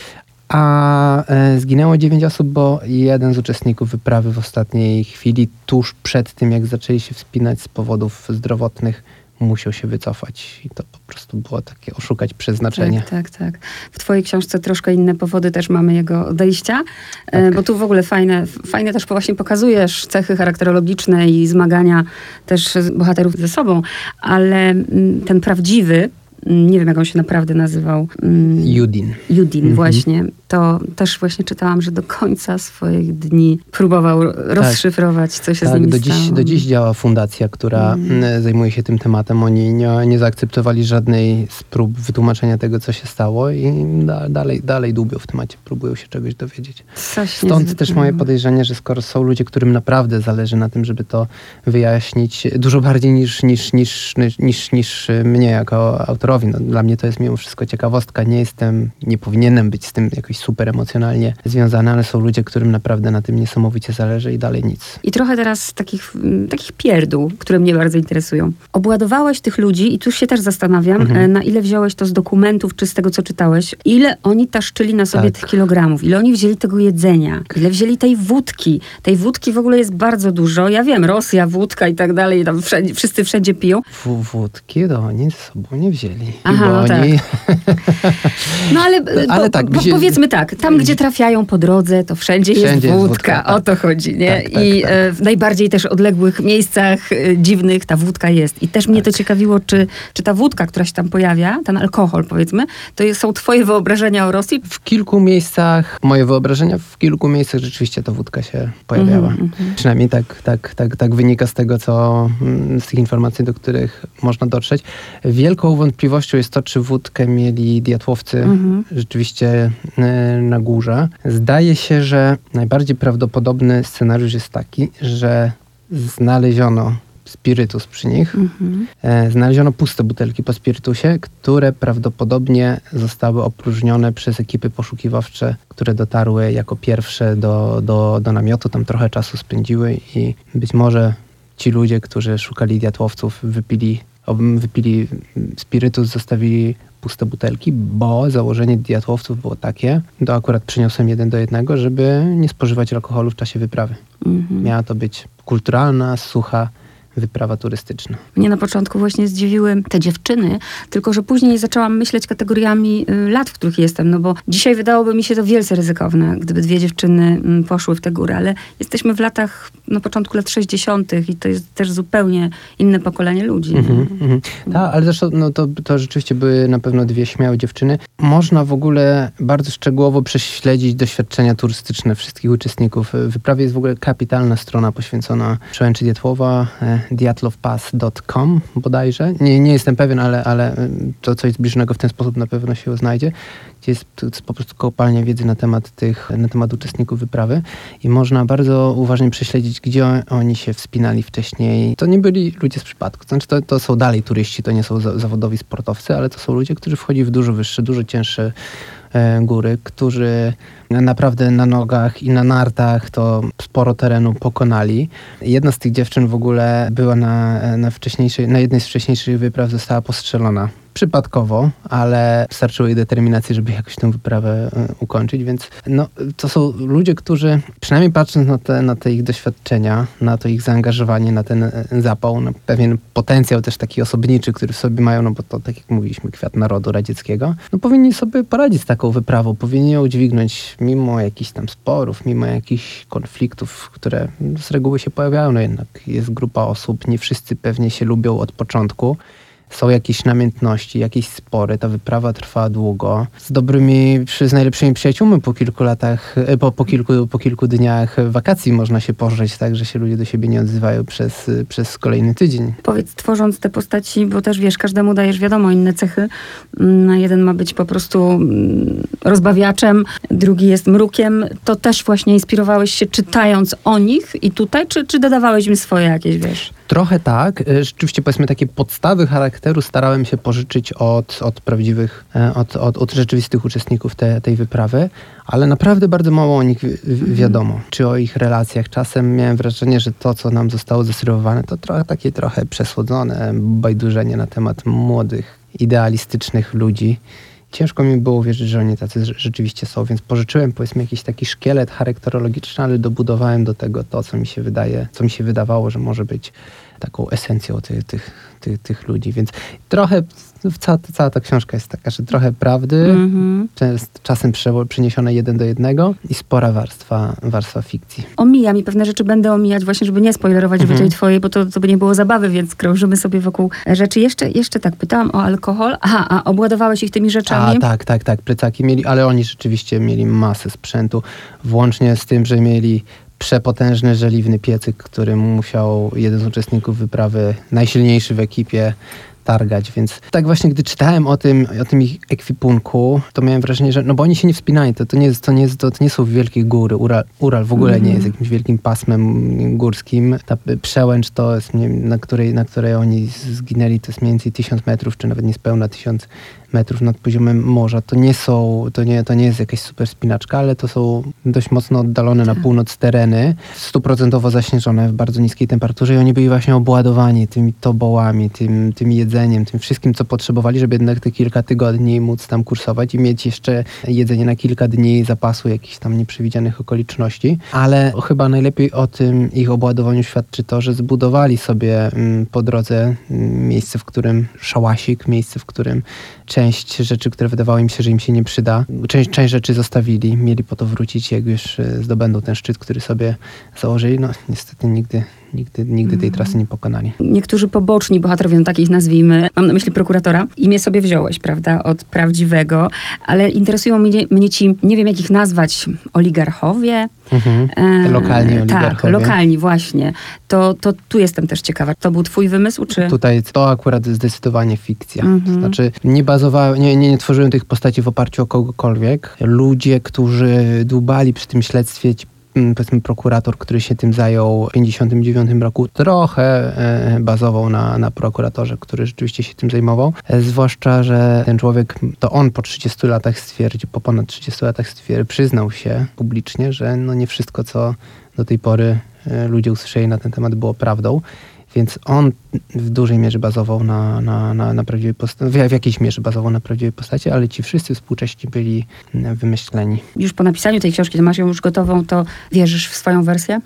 [SPEAKER 2] A e, zginęło dziewięć osób, bo jeden z uczestników wyprawy w ostatniej chwili, tuż przed tym, jak zaczęli się wspinać z powodów zdrowotnych, musiał się wycofać. I to po prostu było takie oszukać przeznaczenie.
[SPEAKER 1] Tak, tak, tak. W twojej książce troszkę inne powody też mamy jego odejścia, e,
[SPEAKER 2] Tak.
[SPEAKER 1] bo tu w ogóle fajne, fajne też właśnie pokazujesz cechy charakterologiczne i zmagania też bohaterów ze sobą, ale mm, ten prawdziwy, nie wiem jak on się naprawdę nazywał, mm,
[SPEAKER 2] Judin.
[SPEAKER 1] Judin
[SPEAKER 2] Mhm.
[SPEAKER 1] właśnie, to też właśnie czytałam, że do końca swoich dni próbował rozszyfrować, co się z
[SPEAKER 2] Tak,
[SPEAKER 1] nimi
[SPEAKER 2] do dziś,
[SPEAKER 1] stało.
[SPEAKER 2] do dziś działa fundacja, która
[SPEAKER 1] Mm.
[SPEAKER 2] mm, zajmuje się tym tematem. Oni nie, nie zaakceptowali żadnej z prób wytłumaczenia tego, co się stało i da, dalej, dalej dłubią w temacie, próbują się czegoś dowiedzieć.
[SPEAKER 1] Coś
[SPEAKER 2] Stąd też moje podejrzenie, że skoro są ludzie, którym naprawdę zależy na tym, żeby to wyjaśnić, dużo bardziej niż, niż, niż, niż, niż mnie jako autorowi. No, dla mnie to jest mimo wszystko ciekawostka. Nie jestem, nie powinienem być z tym jakoś super emocjonalnie związany, ale są ludzie, którym naprawdę na tym niesamowicie zależy i dalej nic.
[SPEAKER 1] I trochę teraz takich, mm, takich pierdół, które mnie bardzo interesują. Obładowałeś tych ludzi i tu się też zastanawiam,
[SPEAKER 2] Mhm.
[SPEAKER 1] e, na ile wziąłeś to z dokumentów, czy z tego, co czytałeś, ile oni taszczyli na sobie
[SPEAKER 2] Tak.
[SPEAKER 1] tych kilogramów, ile oni wzięli tego jedzenia, ile wzięli tej wódki. Tej wódki w ogóle jest bardzo dużo. Ja wiem, Rosja, wódka i tak dalej, tam wszędzie, wszyscy wszędzie piją.
[SPEAKER 2] W, wódki to oni ze sobą nie wzięli.
[SPEAKER 1] Aha, no tak. No ale, ale po, tak, po, gdzie, powiedzmy tak, tam gdzie trafiają po drodze, to wszędzie, wszędzie jest wódka. Jest wódka. O to chodzi, nie? Tak, tak, I tak. E, w najbardziej też odległych miejscach e, dziwnych ta wódka jest. I też mnie to tak. ciekawiło, czy, czy ta wódka, która się tam pojawia, ten alkohol powiedzmy, to są twoje wyobrażenia o Rosji?
[SPEAKER 2] W kilku miejscach, moje wyobrażenia, w kilku miejscach rzeczywiście ta wódka się pojawiała. Mm -hmm. Przynajmniej tak, tak, tak, tak wynika z tego, co mm, z tych informacji, do których można dotrzeć. Wielką wątpliwością jest to, czy wódkę mieli diatłowcy -hmm. rzeczywiście e, na górze. Zdaje się, że najbardziej prawdopodobny scenariusz jest taki, że znaleziono spirytus przy nich. Mhm. E, znaleziono puste butelki po spirytusie, które prawdopodobnie zostały opróżnione przez ekipy poszukiwawcze, które dotarły jako pierwsze do, do, do namiotu. Tam trochę czasu spędziły i być może ci ludzie, którzy szukali diatłowców, wypili, wypili spirytus, zostawili puste butelki, bo założenie diatłowców było takie, to akurat przyniosłem jeden do jednego, żeby nie spożywać alkoholu w czasie wyprawy. Mhm. Miała to być kulturalna, sucha wyprawa turystyczna.
[SPEAKER 1] Mnie na początku właśnie zdziwiły te dziewczyny, tylko że później zaczęłam myśleć kategoriami y, lat, w których jestem, no bo dzisiaj wydałoby mi się to wielce ryzykowne, gdyby dwie dziewczyny mm, poszły w te góry, ale jesteśmy w latach, na początku lat 60. i to jest też zupełnie inne pokolenie ludzi. Mm -hmm,
[SPEAKER 2] Tak, ale zresztą no to, to rzeczywiście były na pewno dwie śmiałe dziewczyny. Można w ogóle bardzo szczegółowo prześledzić doświadczenia turystyczne wszystkich uczestników. W wyprawie jest w ogóle kapitalna strona poświęcona przełęczy Dietłowa, e, diatlowpass.com bodajże. Nie, nie jestem pewien, ale, ale to coś zbliżonego w ten sposób na pewno się znajdzie, gdzie jest, po prostu kopalnia wiedzy na temat tych, na temat uczestników wyprawy i można bardzo uważnie prześledzić, gdzie oni się wspinali wcześniej. To nie byli ludzie z przypadku, to znaczy to, to są dalej turyści, to nie są zawodowi sportowcy, ale to są ludzie, którzy wchodzili w dużo wyższe, dużo cięższe góry, którzy naprawdę na nogach i na nartach to sporo terenu pokonali. Jedna z tych dziewczyn w ogóle była na, na, wcześniejszej, na jednej z wcześniejszych wypraw, została postrzelona przypadkowo, ale starczyło jej determinacji, żeby jakoś tę wyprawę e, ukończyć, więc no, to są ludzie, którzy przynajmniej patrząc na te, na te ich doświadczenia, na to ich zaangażowanie, na ten e, zapał, na pewien potencjał też taki osobniczy, który w sobie mają, no bo to tak jak mówiliśmy, kwiat narodu radzieckiego, no powinni sobie poradzić z taką wyprawą, powinni ją udźwignąć mimo jakichś tam sporów, mimo jakichś konfliktów, które z reguły się pojawiają, no jednak jest grupa osób, nie wszyscy pewnie się lubią od początku, są jakieś namiętności, jakieś spory, ta wyprawa trwa długo. Z dobrymi, z najlepszymi przyjaciółmi po kilku latach, e, po, po, kilku, po kilku dniach wakacji można się pożreć, tak, że się ludzie do siebie nie odzywają przez, przez kolejny tydzień.
[SPEAKER 1] Powiedz, tworząc te postaci, bo też wiesz, każdemu dajesz wiadomo inne cechy. Mm, jeden ma być po prostu mm, rozbawiaczem, drugi jest mrukiem. To też właśnie inspirowałeś się czytając o nich i tutaj, czy, czy dodawałeś im swoje jakieś, wiesz?
[SPEAKER 2] Trochę tak. E, rzeczywiście powiedzmy takie podstawy charakteru starałem się pożyczyć od, od prawdziwych, e, od, od, od rzeczywistych uczestników te, tej wyprawy, ale naprawdę bardzo mało o nich mhm. wiadomo, czy o ich relacjach. Czasem miałem wrażenie, że to, co nam zostało zaserwowane, to trochę takie trochę przesłodzone bajdurzenie na temat młodych, idealistycznych ludzi. Ciężko mi było wierzyć, że oni tacy rzeczywiście są, więc pożyczyłem powiedzmy jakiś taki szkielet charakterologiczny, ale dobudowałem do tego to, co mi się wydaje, co mi się wydawało, że może być taką esencją tych, tych, tych, tych ludzi. Więc trochę cała, cała ta książka jest taka, że trochę prawdy, mm -hmm. czasem przeniesione jeden do jednego i spora warstwa, warstwa fikcji.
[SPEAKER 1] Omijam i pewne rzeczy będę omijać właśnie, żeby nie spoilerować mm -hmm. tej twojej, bo to, to by nie było zabawy, więc krążymy sobie wokół rzeczy. Jeszcze, jeszcze tak, pytałam o alkohol. Aha, a obładowałeś ich tymi rzeczami?
[SPEAKER 2] A, tak, tak, tak. Plecaki mieli, ale oni rzeczywiście mieli masę sprzętu, włącznie z tym, że mieli przepotężny, żeliwny piecyk, który musiał jeden z uczestników wyprawy, najsilniejszy w ekipie, targać, więc tak właśnie, gdy czytałem o tym, o tym ich ekwipunku, to miałem wrażenie, że no bo oni się nie wspinają, to, to, nie, jest, to, nie, jest, to, nie są wielkie góry, Ural, Ural w ogóle nie jest mhm. jakimś wielkim pasmem górskim, ta przełęcz to jest, na której, na której oni zginęli, to jest mniej więcej tysiąc metrów, czy nawet niespełna tysiąc metrów nad poziomem morza. To nie są, to nie, to nie jest jakaś super spinaczka, ale to są dość mocno oddalone na tak. północ tereny, stuprocentowo zaśnieżone w bardzo niskiej temperaturze i oni byli właśnie obładowani tymi tobołami, tym, jedzeniami, jedzeniem, tym wszystkim, co potrzebowali, żeby jednak te kilka tygodni móc tam kursować i mieć jeszcze jedzenie na kilka dni zapasu jakichś tam nieprzewidzianych okoliczności. Ale chyba najlepiej o tym ich obładowaniu świadczy to, że zbudowali sobie mm, po drodze mm, miejsce, w którym szałasik, miejsce, w którym część rzeczy, które wydawało im się, że im się nie przyda, część, część rzeczy zostawili, mieli po to wrócić, jak już e, zdobędą ten szczyt, który sobie założyli. No niestety nigdy nigdy, nigdy tej trasy nie pokonali.
[SPEAKER 1] Niektórzy poboczni bohaterowie, no takich nazwijmy, mam na myśli prokuratora, imię sobie wziąłeś, prawda, od prawdziwego, ale interesują mnie, mnie ci, nie wiem jak ich nazwać, oligarchowie?
[SPEAKER 2] Mhm. E, lokalni tak, oligarchowie.
[SPEAKER 1] Tak, lokalni właśnie. To, to tu jestem też ciekawa. To był twój wymysł, czy?
[SPEAKER 2] Tutaj to akurat zdecydowanie fikcja. Mhm. To znaczy nie bazowałem, nie, nie, nie tworzyłem tych postaci w oparciu o kogokolwiek. Ludzie, którzy dłubali przy tym śledztwie, ci powiedzmy prokurator, który się tym zajął w 1959 roku, trochę e, bazował na, na prokuratorze, który rzeczywiście się tym zajmował. E, zwłaszcza, że ten człowiek, to on po 30 latach stwierdził, po ponad 30 latach stwierdził, przyznał się publicznie, że no nie wszystko, co do tej pory e, ludzie usłyszeli na ten temat było prawdą. Więc on w dużej mierze bazował na, na, na, na prawdziwej postaci, w jakiejś mierze bazował na prawdziwej postaci, ale ci wszyscy współcześni byli wymyśleni.
[SPEAKER 1] Już po napisaniu tej książki, to masz ją już gotową, to wierzysz w swoją wersję?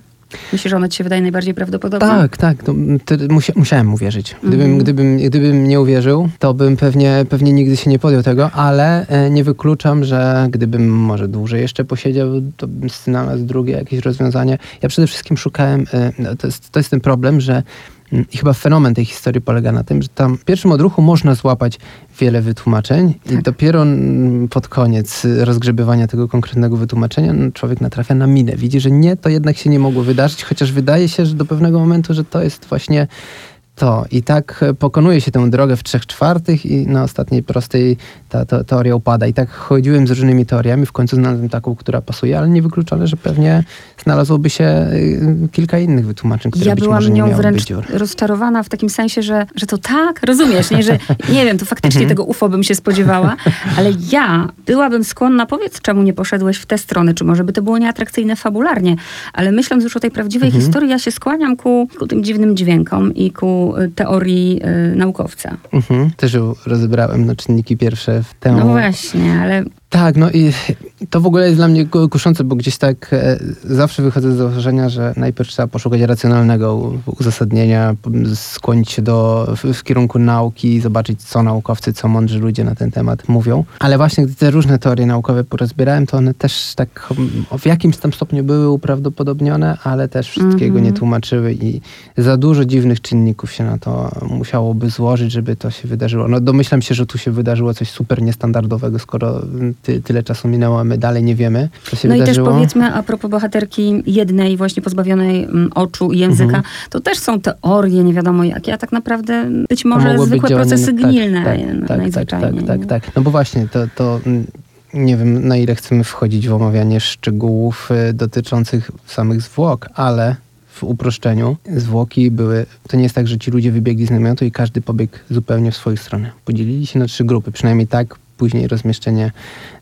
[SPEAKER 1] Myślisz, że ona ci się wydaje najbardziej prawdopodobna?
[SPEAKER 2] Tak, tak. To, to musia, musiałem uwierzyć. Gdybym, mm. gdybym, gdybym nie uwierzył, to bym pewnie, pewnie nigdy się nie podjął tego, ale e, nie wykluczam, że gdybym może dłużej jeszcze posiedział, to bym znalazł drugie jakieś rozwiązanie. Ja przede wszystkim szukałem, e, no, to jest, to jest ten problem, że mm, i chyba fenomen tej historii polega na tym, że tam w pierwszym odruchu można złapać wiele wytłumaczeń tak. i dopiero pod koniec rozgrzebywania tego konkretnego wytłumaczenia no, człowiek natrafia na minę. Widzi, że nie, to jednak się nie mogło wydarzyć, chociaż wydaje się, że do pewnego momentu, że to jest właśnie to. I tak pokonuje się tę drogę w trzech czwartych i na ostatniej prostej ta, ta teoria upada. I tak chodziłem z różnymi teoriami, w końcu znalazłem taką, która pasuje, ale niewykluczone, że pewnie znalazłoby się y, kilka innych wytłumaczeń, które
[SPEAKER 1] ja
[SPEAKER 2] być może nie
[SPEAKER 1] nią wręcz rozczarowana w takim sensie, że, że to tak, rozumiesz, nie, że nie wiem, to faktycznie mhm. tego UFO bym się spodziewała, ale ja byłabym skłonna, powiedz, czemu nie poszedłeś w tę stronę, czy może by to było nieatrakcyjne fabularnie, ale myśląc już o tej prawdziwej mhm. historii, ja się skłaniam ku, ku tym dziwnym dźwiękom i ku teorii y, naukowca.
[SPEAKER 2] Mhm. Też ją rozebrałem na czynniki pierwsze w tę...
[SPEAKER 1] No właśnie, ale
[SPEAKER 2] tak, no i to w ogóle jest dla mnie kuszące, bo gdzieś tak e, zawsze wychodzę z założenia, że najpierw trzeba poszukać racjonalnego uzasadnienia, skłonić się do, w, w, kierunku nauki, zobaczyć, co naukowcy, co mądrzy ludzie na ten temat mówią. Ale właśnie gdy te różne teorie naukowe porozbierałem, to one też tak w jakimś tam stopniu były uprawdopodobnione, ale też wszystkiego mm -hmm. nie tłumaczyły i za dużo dziwnych czynników się na to musiałoby złożyć, żeby to się wydarzyło. No domyślam się, że tu się wydarzyło coś super niestandardowego, skoro ty, tyle czasu minęło, a my dalej nie wiemy, co się
[SPEAKER 1] no
[SPEAKER 2] wydarzyło.
[SPEAKER 1] No i też powiedzmy a propos bohaterki jednej właśnie pozbawionej mm, oczu i języka, mhm. to też są teorie nie wiadomo jakie, a tak naprawdę być może zwykłe procesy tak, gnilne
[SPEAKER 2] tak, tak, tak, tak, tak, tak. No bo właśnie to, to mm, nie wiem na ile chcemy wchodzić w omawianie szczegółów y, dotyczących samych zwłok, ale w uproszczeniu zwłoki były, to nie jest tak, że ci ludzie wybiegli z namiotu i każdy pobiegł zupełnie w swoją stronę. Podzielili się na trzy grupy, przynajmniej tak później rozmieszczenie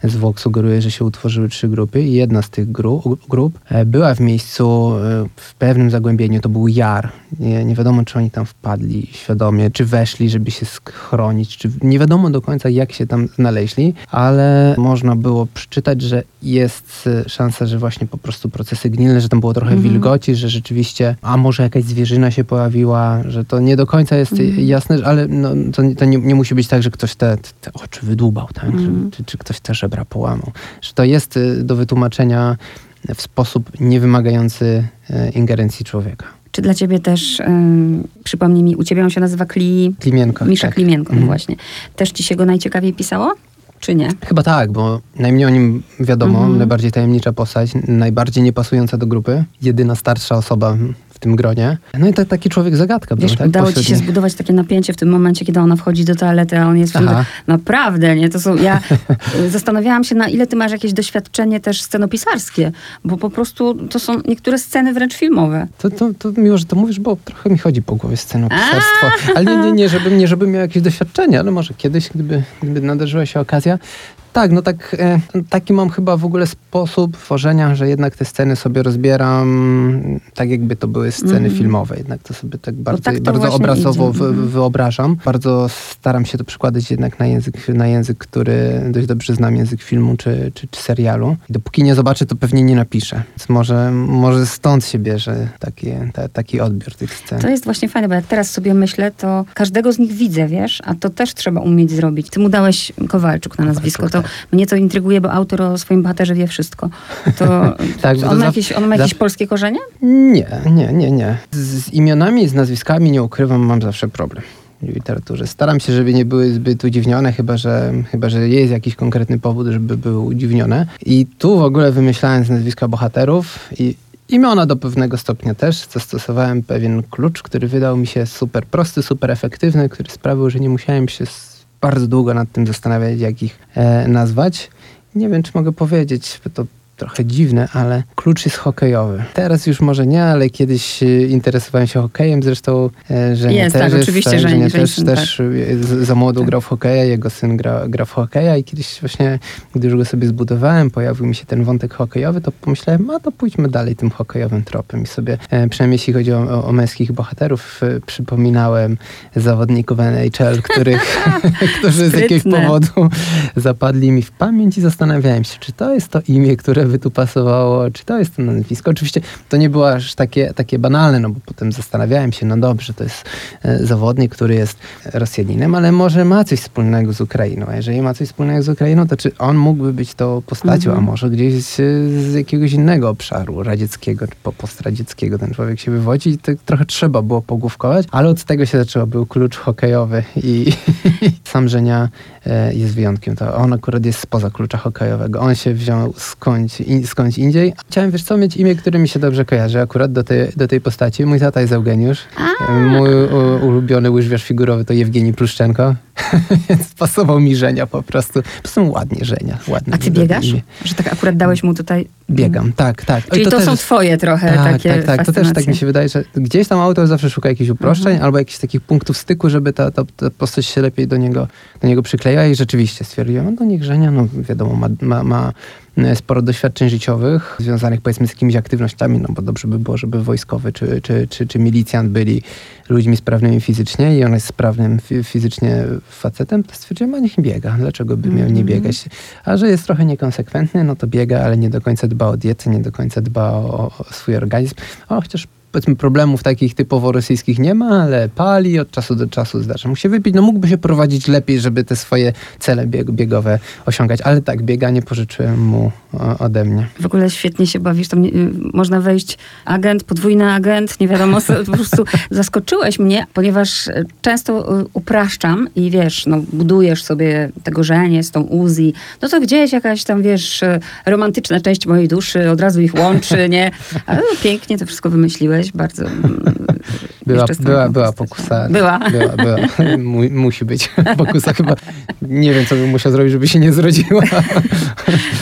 [SPEAKER 2] zwłok sugeruje, że się utworzyły trzy grupy i jedna z tych grup, grup e, była w miejscu e, w pewnym zagłębieniu, to był jar. Nie, nie wiadomo, czy oni tam wpadli świadomie, czy weszli, żeby się schronić, czy nie wiadomo do końca, jak się tam znaleźli, ale można było przeczytać, że jest e, szansa, że właśnie po prostu procesy gnilne, że tam było trochę mhm. wilgoci, że rzeczywiście, a może jakaś zwierzyna się pojawiła, że to nie do końca jest mhm. jasne, ale no, to, to nie, nie, musi być tak, że ktoś te, te oczy wydłubał, tak? Mhm. Czy, czy ktoś te żebra połamał. Że to jest y, do wytłumaczenia w sposób niewymagający y, ingerencji człowieka.
[SPEAKER 1] Czy dla ciebie też, przypomnij mi, u ciebie on się nazywa Kli...
[SPEAKER 2] Klimienko.
[SPEAKER 1] Misza tak. Klimienko, mhm. właśnie. Też ci się go najciekawiej pisało? Czy nie?
[SPEAKER 2] Chyba tak, bo najmniej o nim wiadomo, mhm. najbardziej tajemnicza postać, najbardziej niepasująca do grupy, jedyna starsza osoba tym gronie. No i to taki człowiek zagadka.
[SPEAKER 1] Wiesz,
[SPEAKER 2] tak?
[SPEAKER 1] udało ci się zbudować takie napięcie w tym momencie, kiedy ona wchodzi do toalety, a on jest w Naprawdę, nie? To są, ja zastanawiałam się, na ile ty masz jakieś doświadczenie też scenopisarskie, bo po prostu to są niektóre sceny wręcz filmowe.
[SPEAKER 2] To, to, to miło, że to mówisz, bo trochę mi chodzi po głowie scenopisarstwo. Ale nie, nie, nie, żebym, nie, żebym miał jakieś doświadczenie, ale może kiedyś, gdyby, gdyby nadarzyła się okazja, Tak, no tak, e, taki mam chyba w ogóle sposób tworzenia, że jednak te sceny sobie rozbieram tak, jakby to były sceny
[SPEAKER 1] Mhm.
[SPEAKER 2] filmowe. Jednak to sobie tak bardzo,
[SPEAKER 1] tak
[SPEAKER 2] bardzo
[SPEAKER 1] właśnie
[SPEAKER 2] obrazowo
[SPEAKER 1] idzie.
[SPEAKER 2] wy,
[SPEAKER 1] Mhm.
[SPEAKER 2] wyobrażam. Bardzo staram się to przekładać jednak na język, na język, który dość dobrze znam, język filmu czy, czy, czy serialu. I dopóki nie zobaczę, to pewnie nie napiszę. Więc może, może stąd się bierze taki, ta, taki odbiór tych scen.
[SPEAKER 1] To jest właśnie fajne, bo jak teraz sobie myślę, to każdego z nich widzę, wiesz, a to też trzeba umieć zrobić. Ty mu dałeś Kowalczuk na nazwisko, to mnie to intryguje, bo autor o swoim bohaterze wie wszystko. To
[SPEAKER 2] Tak, to
[SPEAKER 1] on, ma jakieś, on ma jakieś polskie korzenie?
[SPEAKER 2] Nie, nie, nie, nie. Z, z imionami, z nazwiskami nie ukrywam, mam zawsze problem w literaturze. Staram się, żeby nie były zbyt udziwnione, chyba że, chyba, że jest jakiś konkretny powód, żeby były udziwnione. I tu w ogóle wymyślając nazwiska bohaterów i imiona do pewnego stopnia też, zastosowałem pewien klucz, który wydał mi się super prosty, super efektywny, który sprawił, że nie musiałem się bardzo długo nad tym zastanawiać, jak ich e, nazwać. Nie wiem, czy mogę powiedzieć, to trochę dziwne, ale klucz jest hokejowy. Teraz już może nie, ale kiedyś e, interesowałem się hokejem, zresztą e, Żenia
[SPEAKER 1] Jest,
[SPEAKER 2] też
[SPEAKER 1] tak, oczywiście,
[SPEAKER 2] tak,
[SPEAKER 1] Żenia-
[SPEAKER 2] Żenia
[SPEAKER 1] Żeni
[SPEAKER 2] też, też e, z- za młodo
[SPEAKER 1] Tak.
[SPEAKER 2] grał w hokeja, jego syn gra, gra w hokeja i kiedyś właśnie, gdy już go sobie zbudowałem, pojawił mi się ten wątek hokejowy, to pomyślałem, a to pójdźmy dalej tym hokejowym tropem i sobie, e, przynajmniej jeśli chodzi o, o, męskich bohaterów, przypominałem zawodników NHL, których, którzy z jakiegoś powodu zapadli mi w pamięć i zastanawiałem się, czy to jest to imię, które by tu pasowało, czy to jest to nazwisko. Oczywiście to nie było aż takie, takie banalne, no bo potem zastanawiałem się, no dobrze, to jest e, zawodnik, który jest Rosjaninem, ale może ma coś wspólnego z Ukrainą. A jeżeli ma coś wspólnego z Ukrainą, to czy on mógłby być tą postacią,
[SPEAKER 1] Mhm.
[SPEAKER 2] a może gdzieś z, z jakiegoś innego obszaru radzieckiego, czy po- postradzieckiego ten człowiek się wywodzi i to trochę trzeba było pogłówkować, ale od tego się zaczęło, był klucz hokejowy i sam Żenia e, jest wyjątkiem. To on akurat jest spoza klucza hokejowego. On się wziął skądś, in, skądś indziej. Chciałem, wiesz co, mieć imię, które mi się dobrze kojarzy akurat do tej, do tej postaci. Mój tata jest Eugeniusz.
[SPEAKER 1] A.
[SPEAKER 2] Mój u, ulubiony łyżwiarz figurowy to Jewgeni Pluszczenko. Więc pasował mi Żenia po prostu. Po prostu ładnie Żenia. Ładne
[SPEAKER 1] A ty biegasz?
[SPEAKER 2] imię.
[SPEAKER 1] Że tak akurat dałeś mu tutaj...
[SPEAKER 2] Biegam, tak, tak. Oj,
[SPEAKER 1] Czyli to,
[SPEAKER 2] też
[SPEAKER 1] są twoje trochę
[SPEAKER 2] tak,
[SPEAKER 1] takie
[SPEAKER 2] tak, tak. To też tak mi się wydaje, że gdzieś tam autor zawsze szuka jakichś uproszczeń
[SPEAKER 1] Mhm.
[SPEAKER 2] albo jakichś takich punktów styku, żeby ta, ta, ta postać się lepiej do niego, do niego przykleiła i rzeczywiście stwierdziłem, no do niech Żenia, no wiadomo, ma, ma, ma e, sporo doświadczeń życiowych związanych powiedzmy z jakimiś aktywnościami, no bo dobrze by było, żeby wojskowy czy, czy, czy, czy milicjant byli ludźmi sprawnymi fizycznie i on jest sprawnym fi- fizycznie facetem, to stwierdziłem, a niech biega. Dlaczego by miał nie
[SPEAKER 1] Mhm.
[SPEAKER 2] biegać? A że jest trochę niekonsekwentny, no to biega, ale nie do końca dba o dietę, nie do końca dba o, o swój organizm. O, chociaż powiedzmy problemów takich typowo rosyjskich nie ma, ale pali, od czasu do czasu zdarza mu się wypić. No mógłby się prowadzić lepiej, żeby te swoje cele bieg biegowe osiągać, ale tak, bieganie pożyczyłem mu o, ode mnie.
[SPEAKER 1] W ogóle świetnie się bawisz. Tam nie, można wejść agent, podwójny agent, nie wiadomo, po prostu zaskoczyłeś mnie, ponieważ y, często y, upraszczam i wiesz, no, budujesz sobie tego żenie z tą Uzi, no to gdzieś jakaś tam, wiesz, romantyczna część mojej duszy od razu ich łączy, nie? Ale no, pięknie to wszystko wymyśliłeś, bardzo. mm,
[SPEAKER 2] Była, była, była pokusa.
[SPEAKER 1] Była.
[SPEAKER 2] Była, była. Mu, musi być pokusa chyba. Nie wiem, co bym musiał zrobić, żeby się nie zrodziła.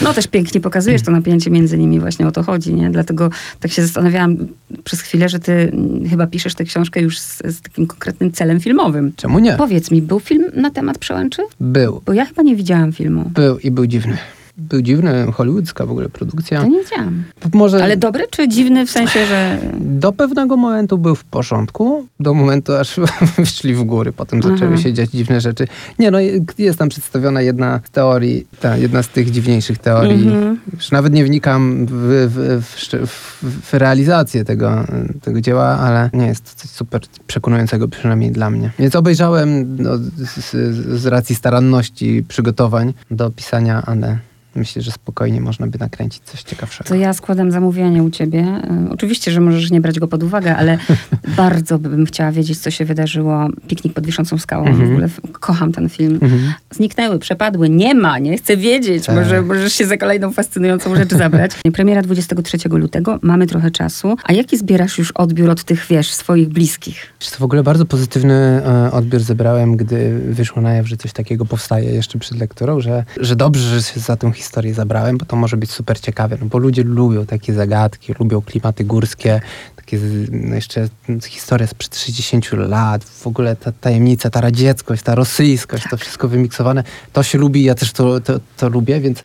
[SPEAKER 1] No też pięknie pokazujesz to napięcie między nimi, właśnie o to chodzi, nie? Dlatego tak się zastanawiałam przez chwilę, że ty mm, chyba piszesz tę książkę już z, z takim konkretnym celem filmowym.
[SPEAKER 2] Czemu nie?
[SPEAKER 1] Powiedz mi, był film na temat przełęczy?
[SPEAKER 2] Był.
[SPEAKER 1] Bo ja chyba nie widziałam filmu.
[SPEAKER 2] Był i był dziwny. Był dziwny, hollywoodzka w ogóle produkcja.
[SPEAKER 1] To nie widziałam.
[SPEAKER 2] Może
[SPEAKER 1] Ale dobry czy dziwny w sensie, że...
[SPEAKER 2] do pewnego momentu był w porządku, do momentu aż wyszli w góry, potem zaczęły
[SPEAKER 1] Aha.
[SPEAKER 2] się dziać dziwne rzeczy. Nie no, jest tam przedstawiona jedna z teorii, ta, jedna z tych dziwniejszych teorii.
[SPEAKER 1] Mhm.
[SPEAKER 2] Już nawet nie wnikam w, w, w, w realizację tego, tego dzieła, ale nie jest to coś super przekonującego przynajmniej dla mnie. Więc obejrzałem no, z, z racji staranności przygotowań do pisania, ale myślę, że spokojnie można by nakręcić coś ciekawszego.
[SPEAKER 1] To ja składam zamówienie u ciebie. Y, Oczywiście, że możesz nie brać go pod uwagę, ale bardzo bym chciała wiedzieć, co się wydarzyło. Piknik pod wiszącą skałą.
[SPEAKER 2] Mhm.
[SPEAKER 1] W ogóle f- kocham ten film.
[SPEAKER 2] Mhm.
[SPEAKER 1] Zniknęły, przepadły, nie ma, nie chcę wiedzieć.
[SPEAKER 2] Tak.
[SPEAKER 1] Może możesz się za kolejną fascynującą rzecz zabrać. Premiera 23 lutego, mamy trochę czasu. A jaki zbierasz już odbiór od tych, wiesz, swoich bliskich?
[SPEAKER 2] Wiesz co, w ogóle bardzo pozytywny e, odbiór zebrałem, gdy wyszło na jaw, że coś takiego powstaje jeszcze przed lekturą, że, że dobrze, że się za tą historię zabrałem, bo to może być super ciekawe, no bo ludzie lubią takie zagadki, lubią klimaty górskie, takie no jeszcze historia sprzed 60 lat, w ogóle ta tajemnica, ta radzieckość, ta rosyjskość, to wszystko wymiksowane. To się lubi, ja też to, to, to lubię, więc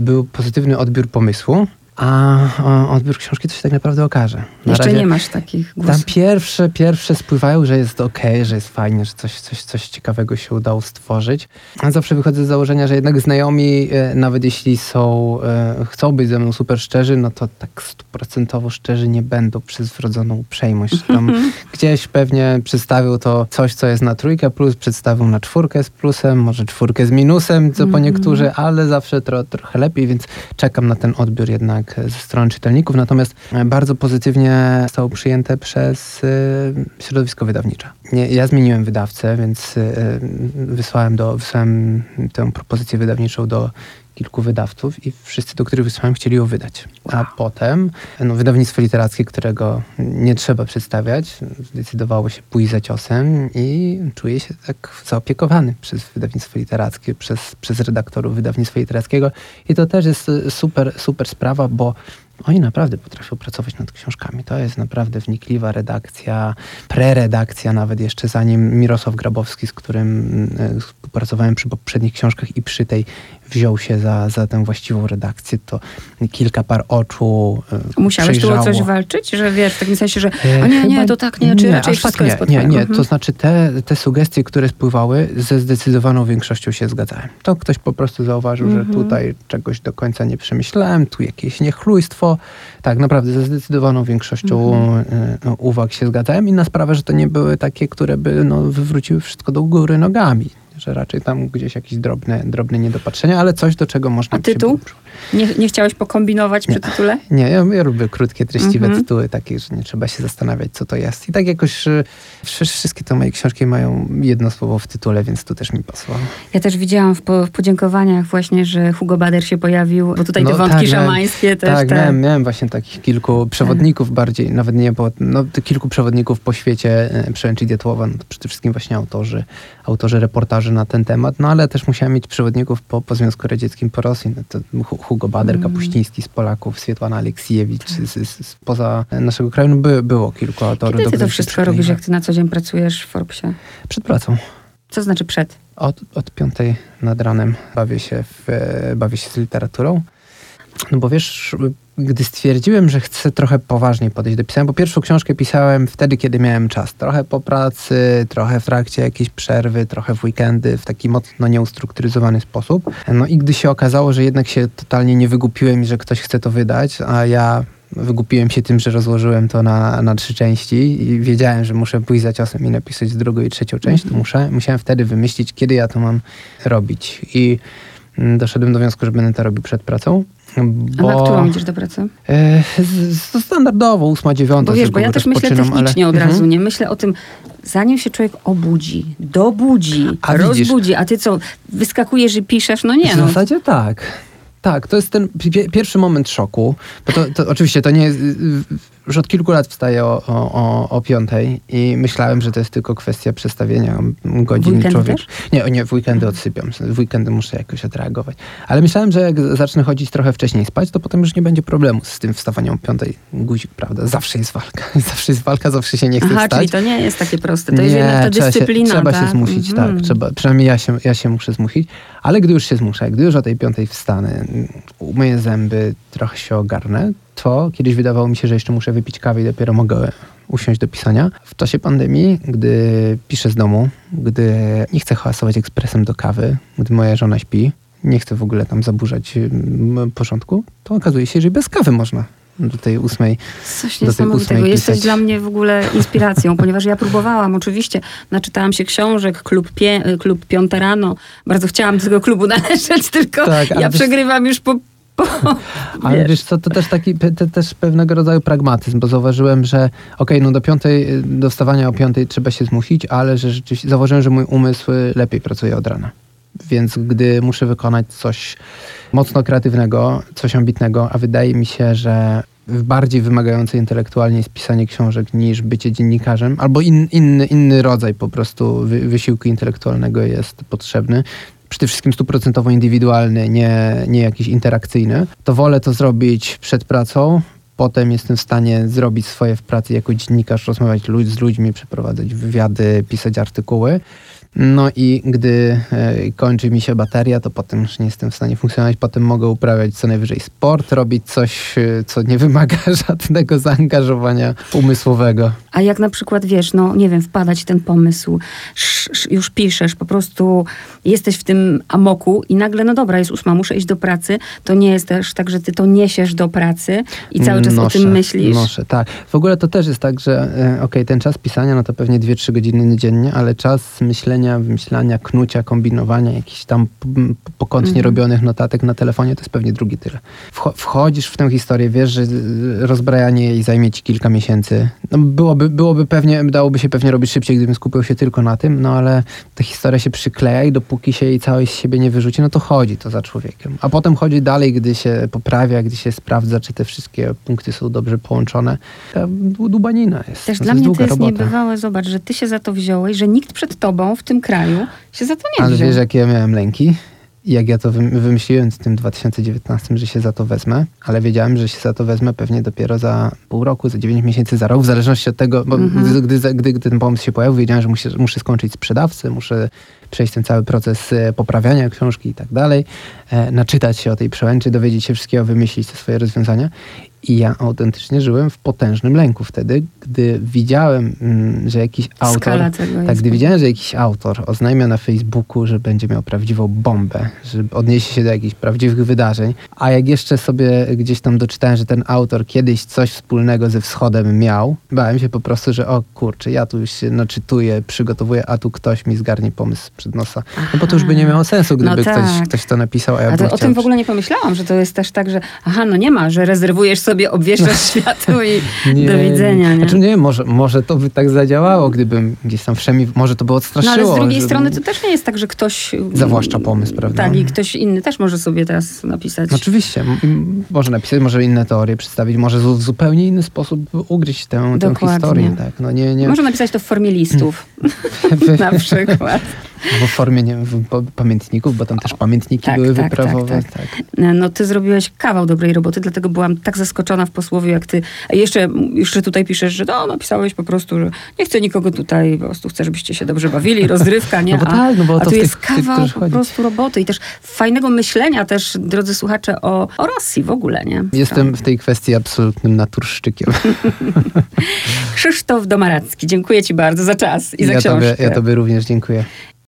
[SPEAKER 2] był pozytywny odbiór pomysłu. A odbiór książki to się tak naprawdę okaże.
[SPEAKER 1] Na Jeszcze nie masz takich głosów.
[SPEAKER 2] Tam pierwsze, pierwsze spływają, że jest ok, że jest fajnie, że coś, coś, coś ciekawego się udało stworzyć. A zawsze wychodzę z założenia, że jednak znajomi, e, nawet jeśli są, e, chcą być ze mną super szczerzy, no to tak stuprocentowo szczerzy nie będą przez wrodzoną uprzejmość. Tam gdzieś pewnie przedstawią to coś, co jest na trójkę plus, przedstawią na czwórkę z plusem, może czwórkę z minusem, co po mhm. niektórzy, ale zawsze tro, trochę lepiej, więc czekam na ten odbiór jednak jednak ze strony czytelników, natomiast bardzo pozytywnie zostało przyjęte przez y, środowisko wydawnicze. Ja zmieniłem wydawcę, więc y, wysłałem, do, wysłałem tę propozycję wydawniczą do kilku wydawców i wszyscy, do których wysłałem, chcieli ją wydać. A potem no, wydawnictwo literackie, którego nie trzeba przedstawiać, zdecydowało się pójść za ciosem i czuję się tak zaopiekowany przez wydawnictwo literackie, przez, przez redaktorów wydawnictwa literackiego. I to też jest super, super sprawa, bo oni naprawdę potrafią pracować nad książkami. To jest naprawdę wnikliwa redakcja, preredakcja nawet jeszcze zanim Mirosław Grabowski, z którym współpracowałem przy poprzednich książkach i przy tej wziął się za, za tę właściwą redakcję, to kilka par oczu
[SPEAKER 1] e, Musiałeś przejrzało. tu o coś walczyć? Że wiesz, w takim sensie, że o nie, nie, to tak nie, czy nie, raczej wszystko
[SPEAKER 2] tak nie, jest Nie, nie, mhm. to znaczy te, te sugestie, które spływały, ze zdecydowaną większością się zgadzałem. To ktoś po prostu zauważył, mhm. że tutaj czegoś do końca nie przemyślałem, tu jakieś niechlujstwo. Tak, naprawdę ze zdecydowaną większością mhm. E, uwag się zgadzałem. Inna sprawa, że to nie były takie, które by no, wywróciły wszystko do góry nogami że raczej tam gdzieś jakieś drobne, drobne niedopatrzenia, ale coś, do czego można...
[SPEAKER 1] A tytuł? Nie, nie chciałeś pokombinować przy tytule?
[SPEAKER 2] Nie, ja, ja lubię krótkie, treściwe mm -hmm. tytuły, takie, że nie trzeba się zastanawiać, co to jest. I tak jakoś wszystkie te moje książki mają jedno słowo w tytule, więc to też mi pasowało.
[SPEAKER 1] Ja też widziałam w, po, w podziękowaniach właśnie, że Hugo Bader się pojawił, bo tutaj no, te wątki tak, szamańskie miałem, też.
[SPEAKER 2] Tak, te... miałem, miałem właśnie takich kilku przewodników tak. bardziej, nawet nie, bo no, kilku przewodników po świecie e, Przemęczy Dietłowa, no przede wszystkim właśnie autorzy, autorzy reportaży na ten temat, no ale też musiałem mieć przewodników po, po Związku Radzieckim, po Rosji, no to Hugo Bader, mm. Kapuściński z Polaków, Swietłana Aleksiejewicz z, z, spoza naszego kraju, no by, było kilku autorów.
[SPEAKER 1] Kiedy ty to wszystko robisz, jak ty na co dzień pracujesz w Forbesie?
[SPEAKER 2] Przed pracą.
[SPEAKER 1] Co znaczy przed?
[SPEAKER 2] Od, od piątej nad ranem bawię się, w, bawię się z literaturą. No bo wiesz, gdy stwierdziłem, że chcę trochę poważniej podejść do pisania, bo pierwszą książkę pisałem wtedy, kiedy miałem czas. Trochę po pracy, trochę w trakcie jakiejś przerwy, trochę w weekendy, w taki mocno nieustrukturyzowany sposób. No i gdy się okazało, że jednak się totalnie nie wygupiłem i że ktoś chce to wydać, a ja wygupiłem się tym, że rozłożyłem to na, na trzy części i wiedziałem, że muszę pójść za ciosem i napisać drugą i trzecią część, to mhm. muszę, musiałem wtedy wymyślić, kiedy ja to mam robić. I mm, doszedłem do wniosku, że będę to robił przed pracą.
[SPEAKER 1] Bo, A na którą idziesz do pracy?
[SPEAKER 2] E, standardowo, ósma, dziewiąta.
[SPEAKER 1] Bo wiesz, bo ja też myślę technicznie ale... od razu, mhm. nie? Myślę o tym, zanim się człowiek obudzi, dobudzi, a rozbudzi, widzisz, a ty co, wyskakujesz i piszesz? No nie.
[SPEAKER 2] W
[SPEAKER 1] no.
[SPEAKER 2] zasadzie tak. Tak, to jest ten pierwszy moment szoku. Bo to, to oczywiście to nie jest już od kilku lat wstaję o, o, o piątej i myślałem, że to jest tylko kwestia przestawienia godzin.
[SPEAKER 1] Człowiek. Też?
[SPEAKER 2] Nie, nie, w weekendy odsypiam. W weekendy muszę jakoś odreagować. Ale myślałem, że jak zacznę chodzić trochę wcześniej spać, to potem już nie będzie problemu z tym wstawaniem o piątej. Guzik, prawda? Zawsze jest walka. Zawsze jest walka, zawsze się nie chce
[SPEAKER 1] Aha,
[SPEAKER 2] wstać.
[SPEAKER 1] czyli to nie jest takie proste. To nie, jest jednak ta dyscyplina.
[SPEAKER 2] Się, trzeba
[SPEAKER 1] tak?
[SPEAKER 2] się zmusić, mhm. tak. Trzeba, przynajmniej ja się, ja się muszę zmusić. Ale gdy już się zmuszę, gdy już o tej piątej wstanę, umyję zęby, trochę się ogarnę, to kiedyś wydawało mi się, że jeszcze muszę wypić kawę i dopiero mogę usiąść do pisania. W czasie pandemii, gdy piszę z domu, gdy nie chcę hałasować ekspresem do kawy, gdy moja żona śpi, nie chcę w ogóle tam zaburzać porządku, to okazuje się, że bez kawy można do tej ósmej.
[SPEAKER 1] Coś niesamowitego. Jesteś dla mnie w ogóle inspiracją, ponieważ ja próbowałam, oczywiście, naczytałam się książek, klub, pie, klub Piąte Rano. Bardzo chciałam do tego klubu należeć, tylko tak, ja przegrywam już po
[SPEAKER 2] ale wiesz. wiesz co, to też taki te, też pewnego rodzaju pragmatyzm, bo zauważyłem, że okej, okay, no do piątej, do wstawania o piątej trzeba się zmusić, ale że rzeczywiście zauważyłem, że mój umysł lepiej pracuje od rana. Więc gdy muszę wykonać coś mocno kreatywnego, coś ambitnego, a wydaje mi się, że bardziej wymagające intelektualnie jest pisanie książek niż bycie dziennikarzem, albo in, inny, inny rodzaj po prostu wy, wysiłku intelektualnego jest potrzebny, przede wszystkim stuprocentowo indywidualny, nie, nie jakiś interakcyjny, to wolę to zrobić przed pracą, potem jestem w stanie zrobić swoje w pracy jako dziennikarz, rozmawiać z ludźmi, przeprowadzać wywiady, pisać artykuły. No i gdy e, kończy mi się bateria, to potem już nie jestem w stanie funkcjonować. Potem mogę uprawiać co najwyżej sport, robić coś, e, co nie wymaga żadnego zaangażowania umysłowego.
[SPEAKER 1] A jak na przykład, wiesz, no nie wiem, wpadać ten pomysł, już piszesz, po prostu jesteś w tym amoku i nagle, no dobra, jest ósma, muszę iść do pracy, to nie jest też tak, że ty to niesiesz do pracy i cały czas noszę, o tym myślisz.
[SPEAKER 2] Noszę, tak. W ogóle to też jest tak, że e, okej, okay, ten czas pisania, no to pewnie 2-3 godziny dziennie, ale czas myślenia, wymyślania, knucia, kombinowania, jakichś tam pokątnie mm. robionych notatek na telefonie, to jest pewnie drugi tyle. Wchodzisz w tę historię, wiesz, że rozbrajanie jej zajmie ci kilka miesięcy. No, byłoby, byłoby pewnie, dałoby się pewnie robić szybciej, gdybym skupił się tylko na tym, no ale ta historia się przykleja i dopóki się jej całej z siebie nie wyrzuci, no to chodzi to za człowiekiem. A potem chodzi dalej, gdy się poprawia, gdy się sprawdza, czy te wszystkie punkty są dobrze połączone. Ta dubanina jest.
[SPEAKER 1] Też dla mnie to jest robota. niebywałe, zobacz, że ty się za to wziąłeś, że nikt przed tobą w tym kraju się za to nie
[SPEAKER 2] Ale wziął. wiesz, jakie ja miałem lęki? jak ja to wymyśliłem w tym 2019, że się za to wezmę, ale wiedziałem, że się za to wezmę pewnie dopiero za pół roku, za 9 miesięcy, za rok, w zależności od tego, bo gdy, gdy, gdy, gdy, ten pomysł się pojawił, wiedziałem, że muszę, muszę skończyć sprzedawcę, muszę przejść ten cały proces e, poprawiania książki i tak dalej, e, naczytać się o tej przełęczy, dowiedzieć się wszystkiego, wymyślić te swoje rozwiązania. I ja autentycznie żyłem w potężnym lęku wtedy, gdy widziałem, mm, że jakiś autor. Tak, gdy widziałem, że jakiś autor oznajmia na Facebooku, że będzie miał prawdziwą bombę, że odniesie się do jakichś prawdziwych wydarzeń, a jak jeszcze sobie gdzieś tam doczytałem, że ten autor kiedyś coś wspólnego ze wschodem miał, bałem się po prostu, że o kurczę, ja tu już się naczytuję, przygotowuję, a tu ktoś mi zgarnie pomysł przed nosa. No bo to już by nie miało sensu, gdyby no tak. ktoś, ktoś to napisał, a ja a
[SPEAKER 1] to, O tym w ogóle nie pomyślałam, że to jest też tak, że aha, no nie ma, że rezerwujesz sobie sobie obwieszczasz światło i nie, do widzenia. Nie?
[SPEAKER 2] Znaczy nie, może, może to by tak zadziałało, gdybym gdzieś tam wszemi, może to by odstraszyło. No
[SPEAKER 1] ale z drugiej żeby... strony to też nie jest tak, że ktoś...
[SPEAKER 2] Zawłaszcza pomysł, prawda?
[SPEAKER 1] Tak, i ktoś inny też może sobie teraz napisać.
[SPEAKER 2] Oczywiście, może napisać, może inne teorie przedstawić, może w zupełnie inny sposób ugryźć tę, tę historię. Tak? No nie, nie...
[SPEAKER 1] Może napisać to w formie listów, na przykład.
[SPEAKER 2] W formie nie wiem, pamiętników, bo tam też pamiętniki tak, były tak, wyprawowe. Tak, tak, tak.
[SPEAKER 1] No ty zrobiłeś kawał dobrej roboty, dlatego byłam tak zaskoczona w posłowie, jak ty jeszcze, jeszcze tutaj piszesz, że no, napisałeś po prostu, że nie chcę nikogo tutaj, po prostu chcę, żebyście się dobrze bawili, rozrywka, nie?
[SPEAKER 2] No bo tak, no bo
[SPEAKER 1] a
[SPEAKER 2] to
[SPEAKER 1] tu jest kawał po prostu roboty i też fajnego myślenia też, drodzy słuchacze, o, o Rosji w ogóle, nie?
[SPEAKER 2] Jestem w tej kwestii absolutnym naturszczykiem.
[SPEAKER 1] Krzysztof Domaracki, dziękuję ci bardzo za czas i za
[SPEAKER 2] ja
[SPEAKER 1] książkę.
[SPEAKER 2] Tobie, ja tobie również dziękuję.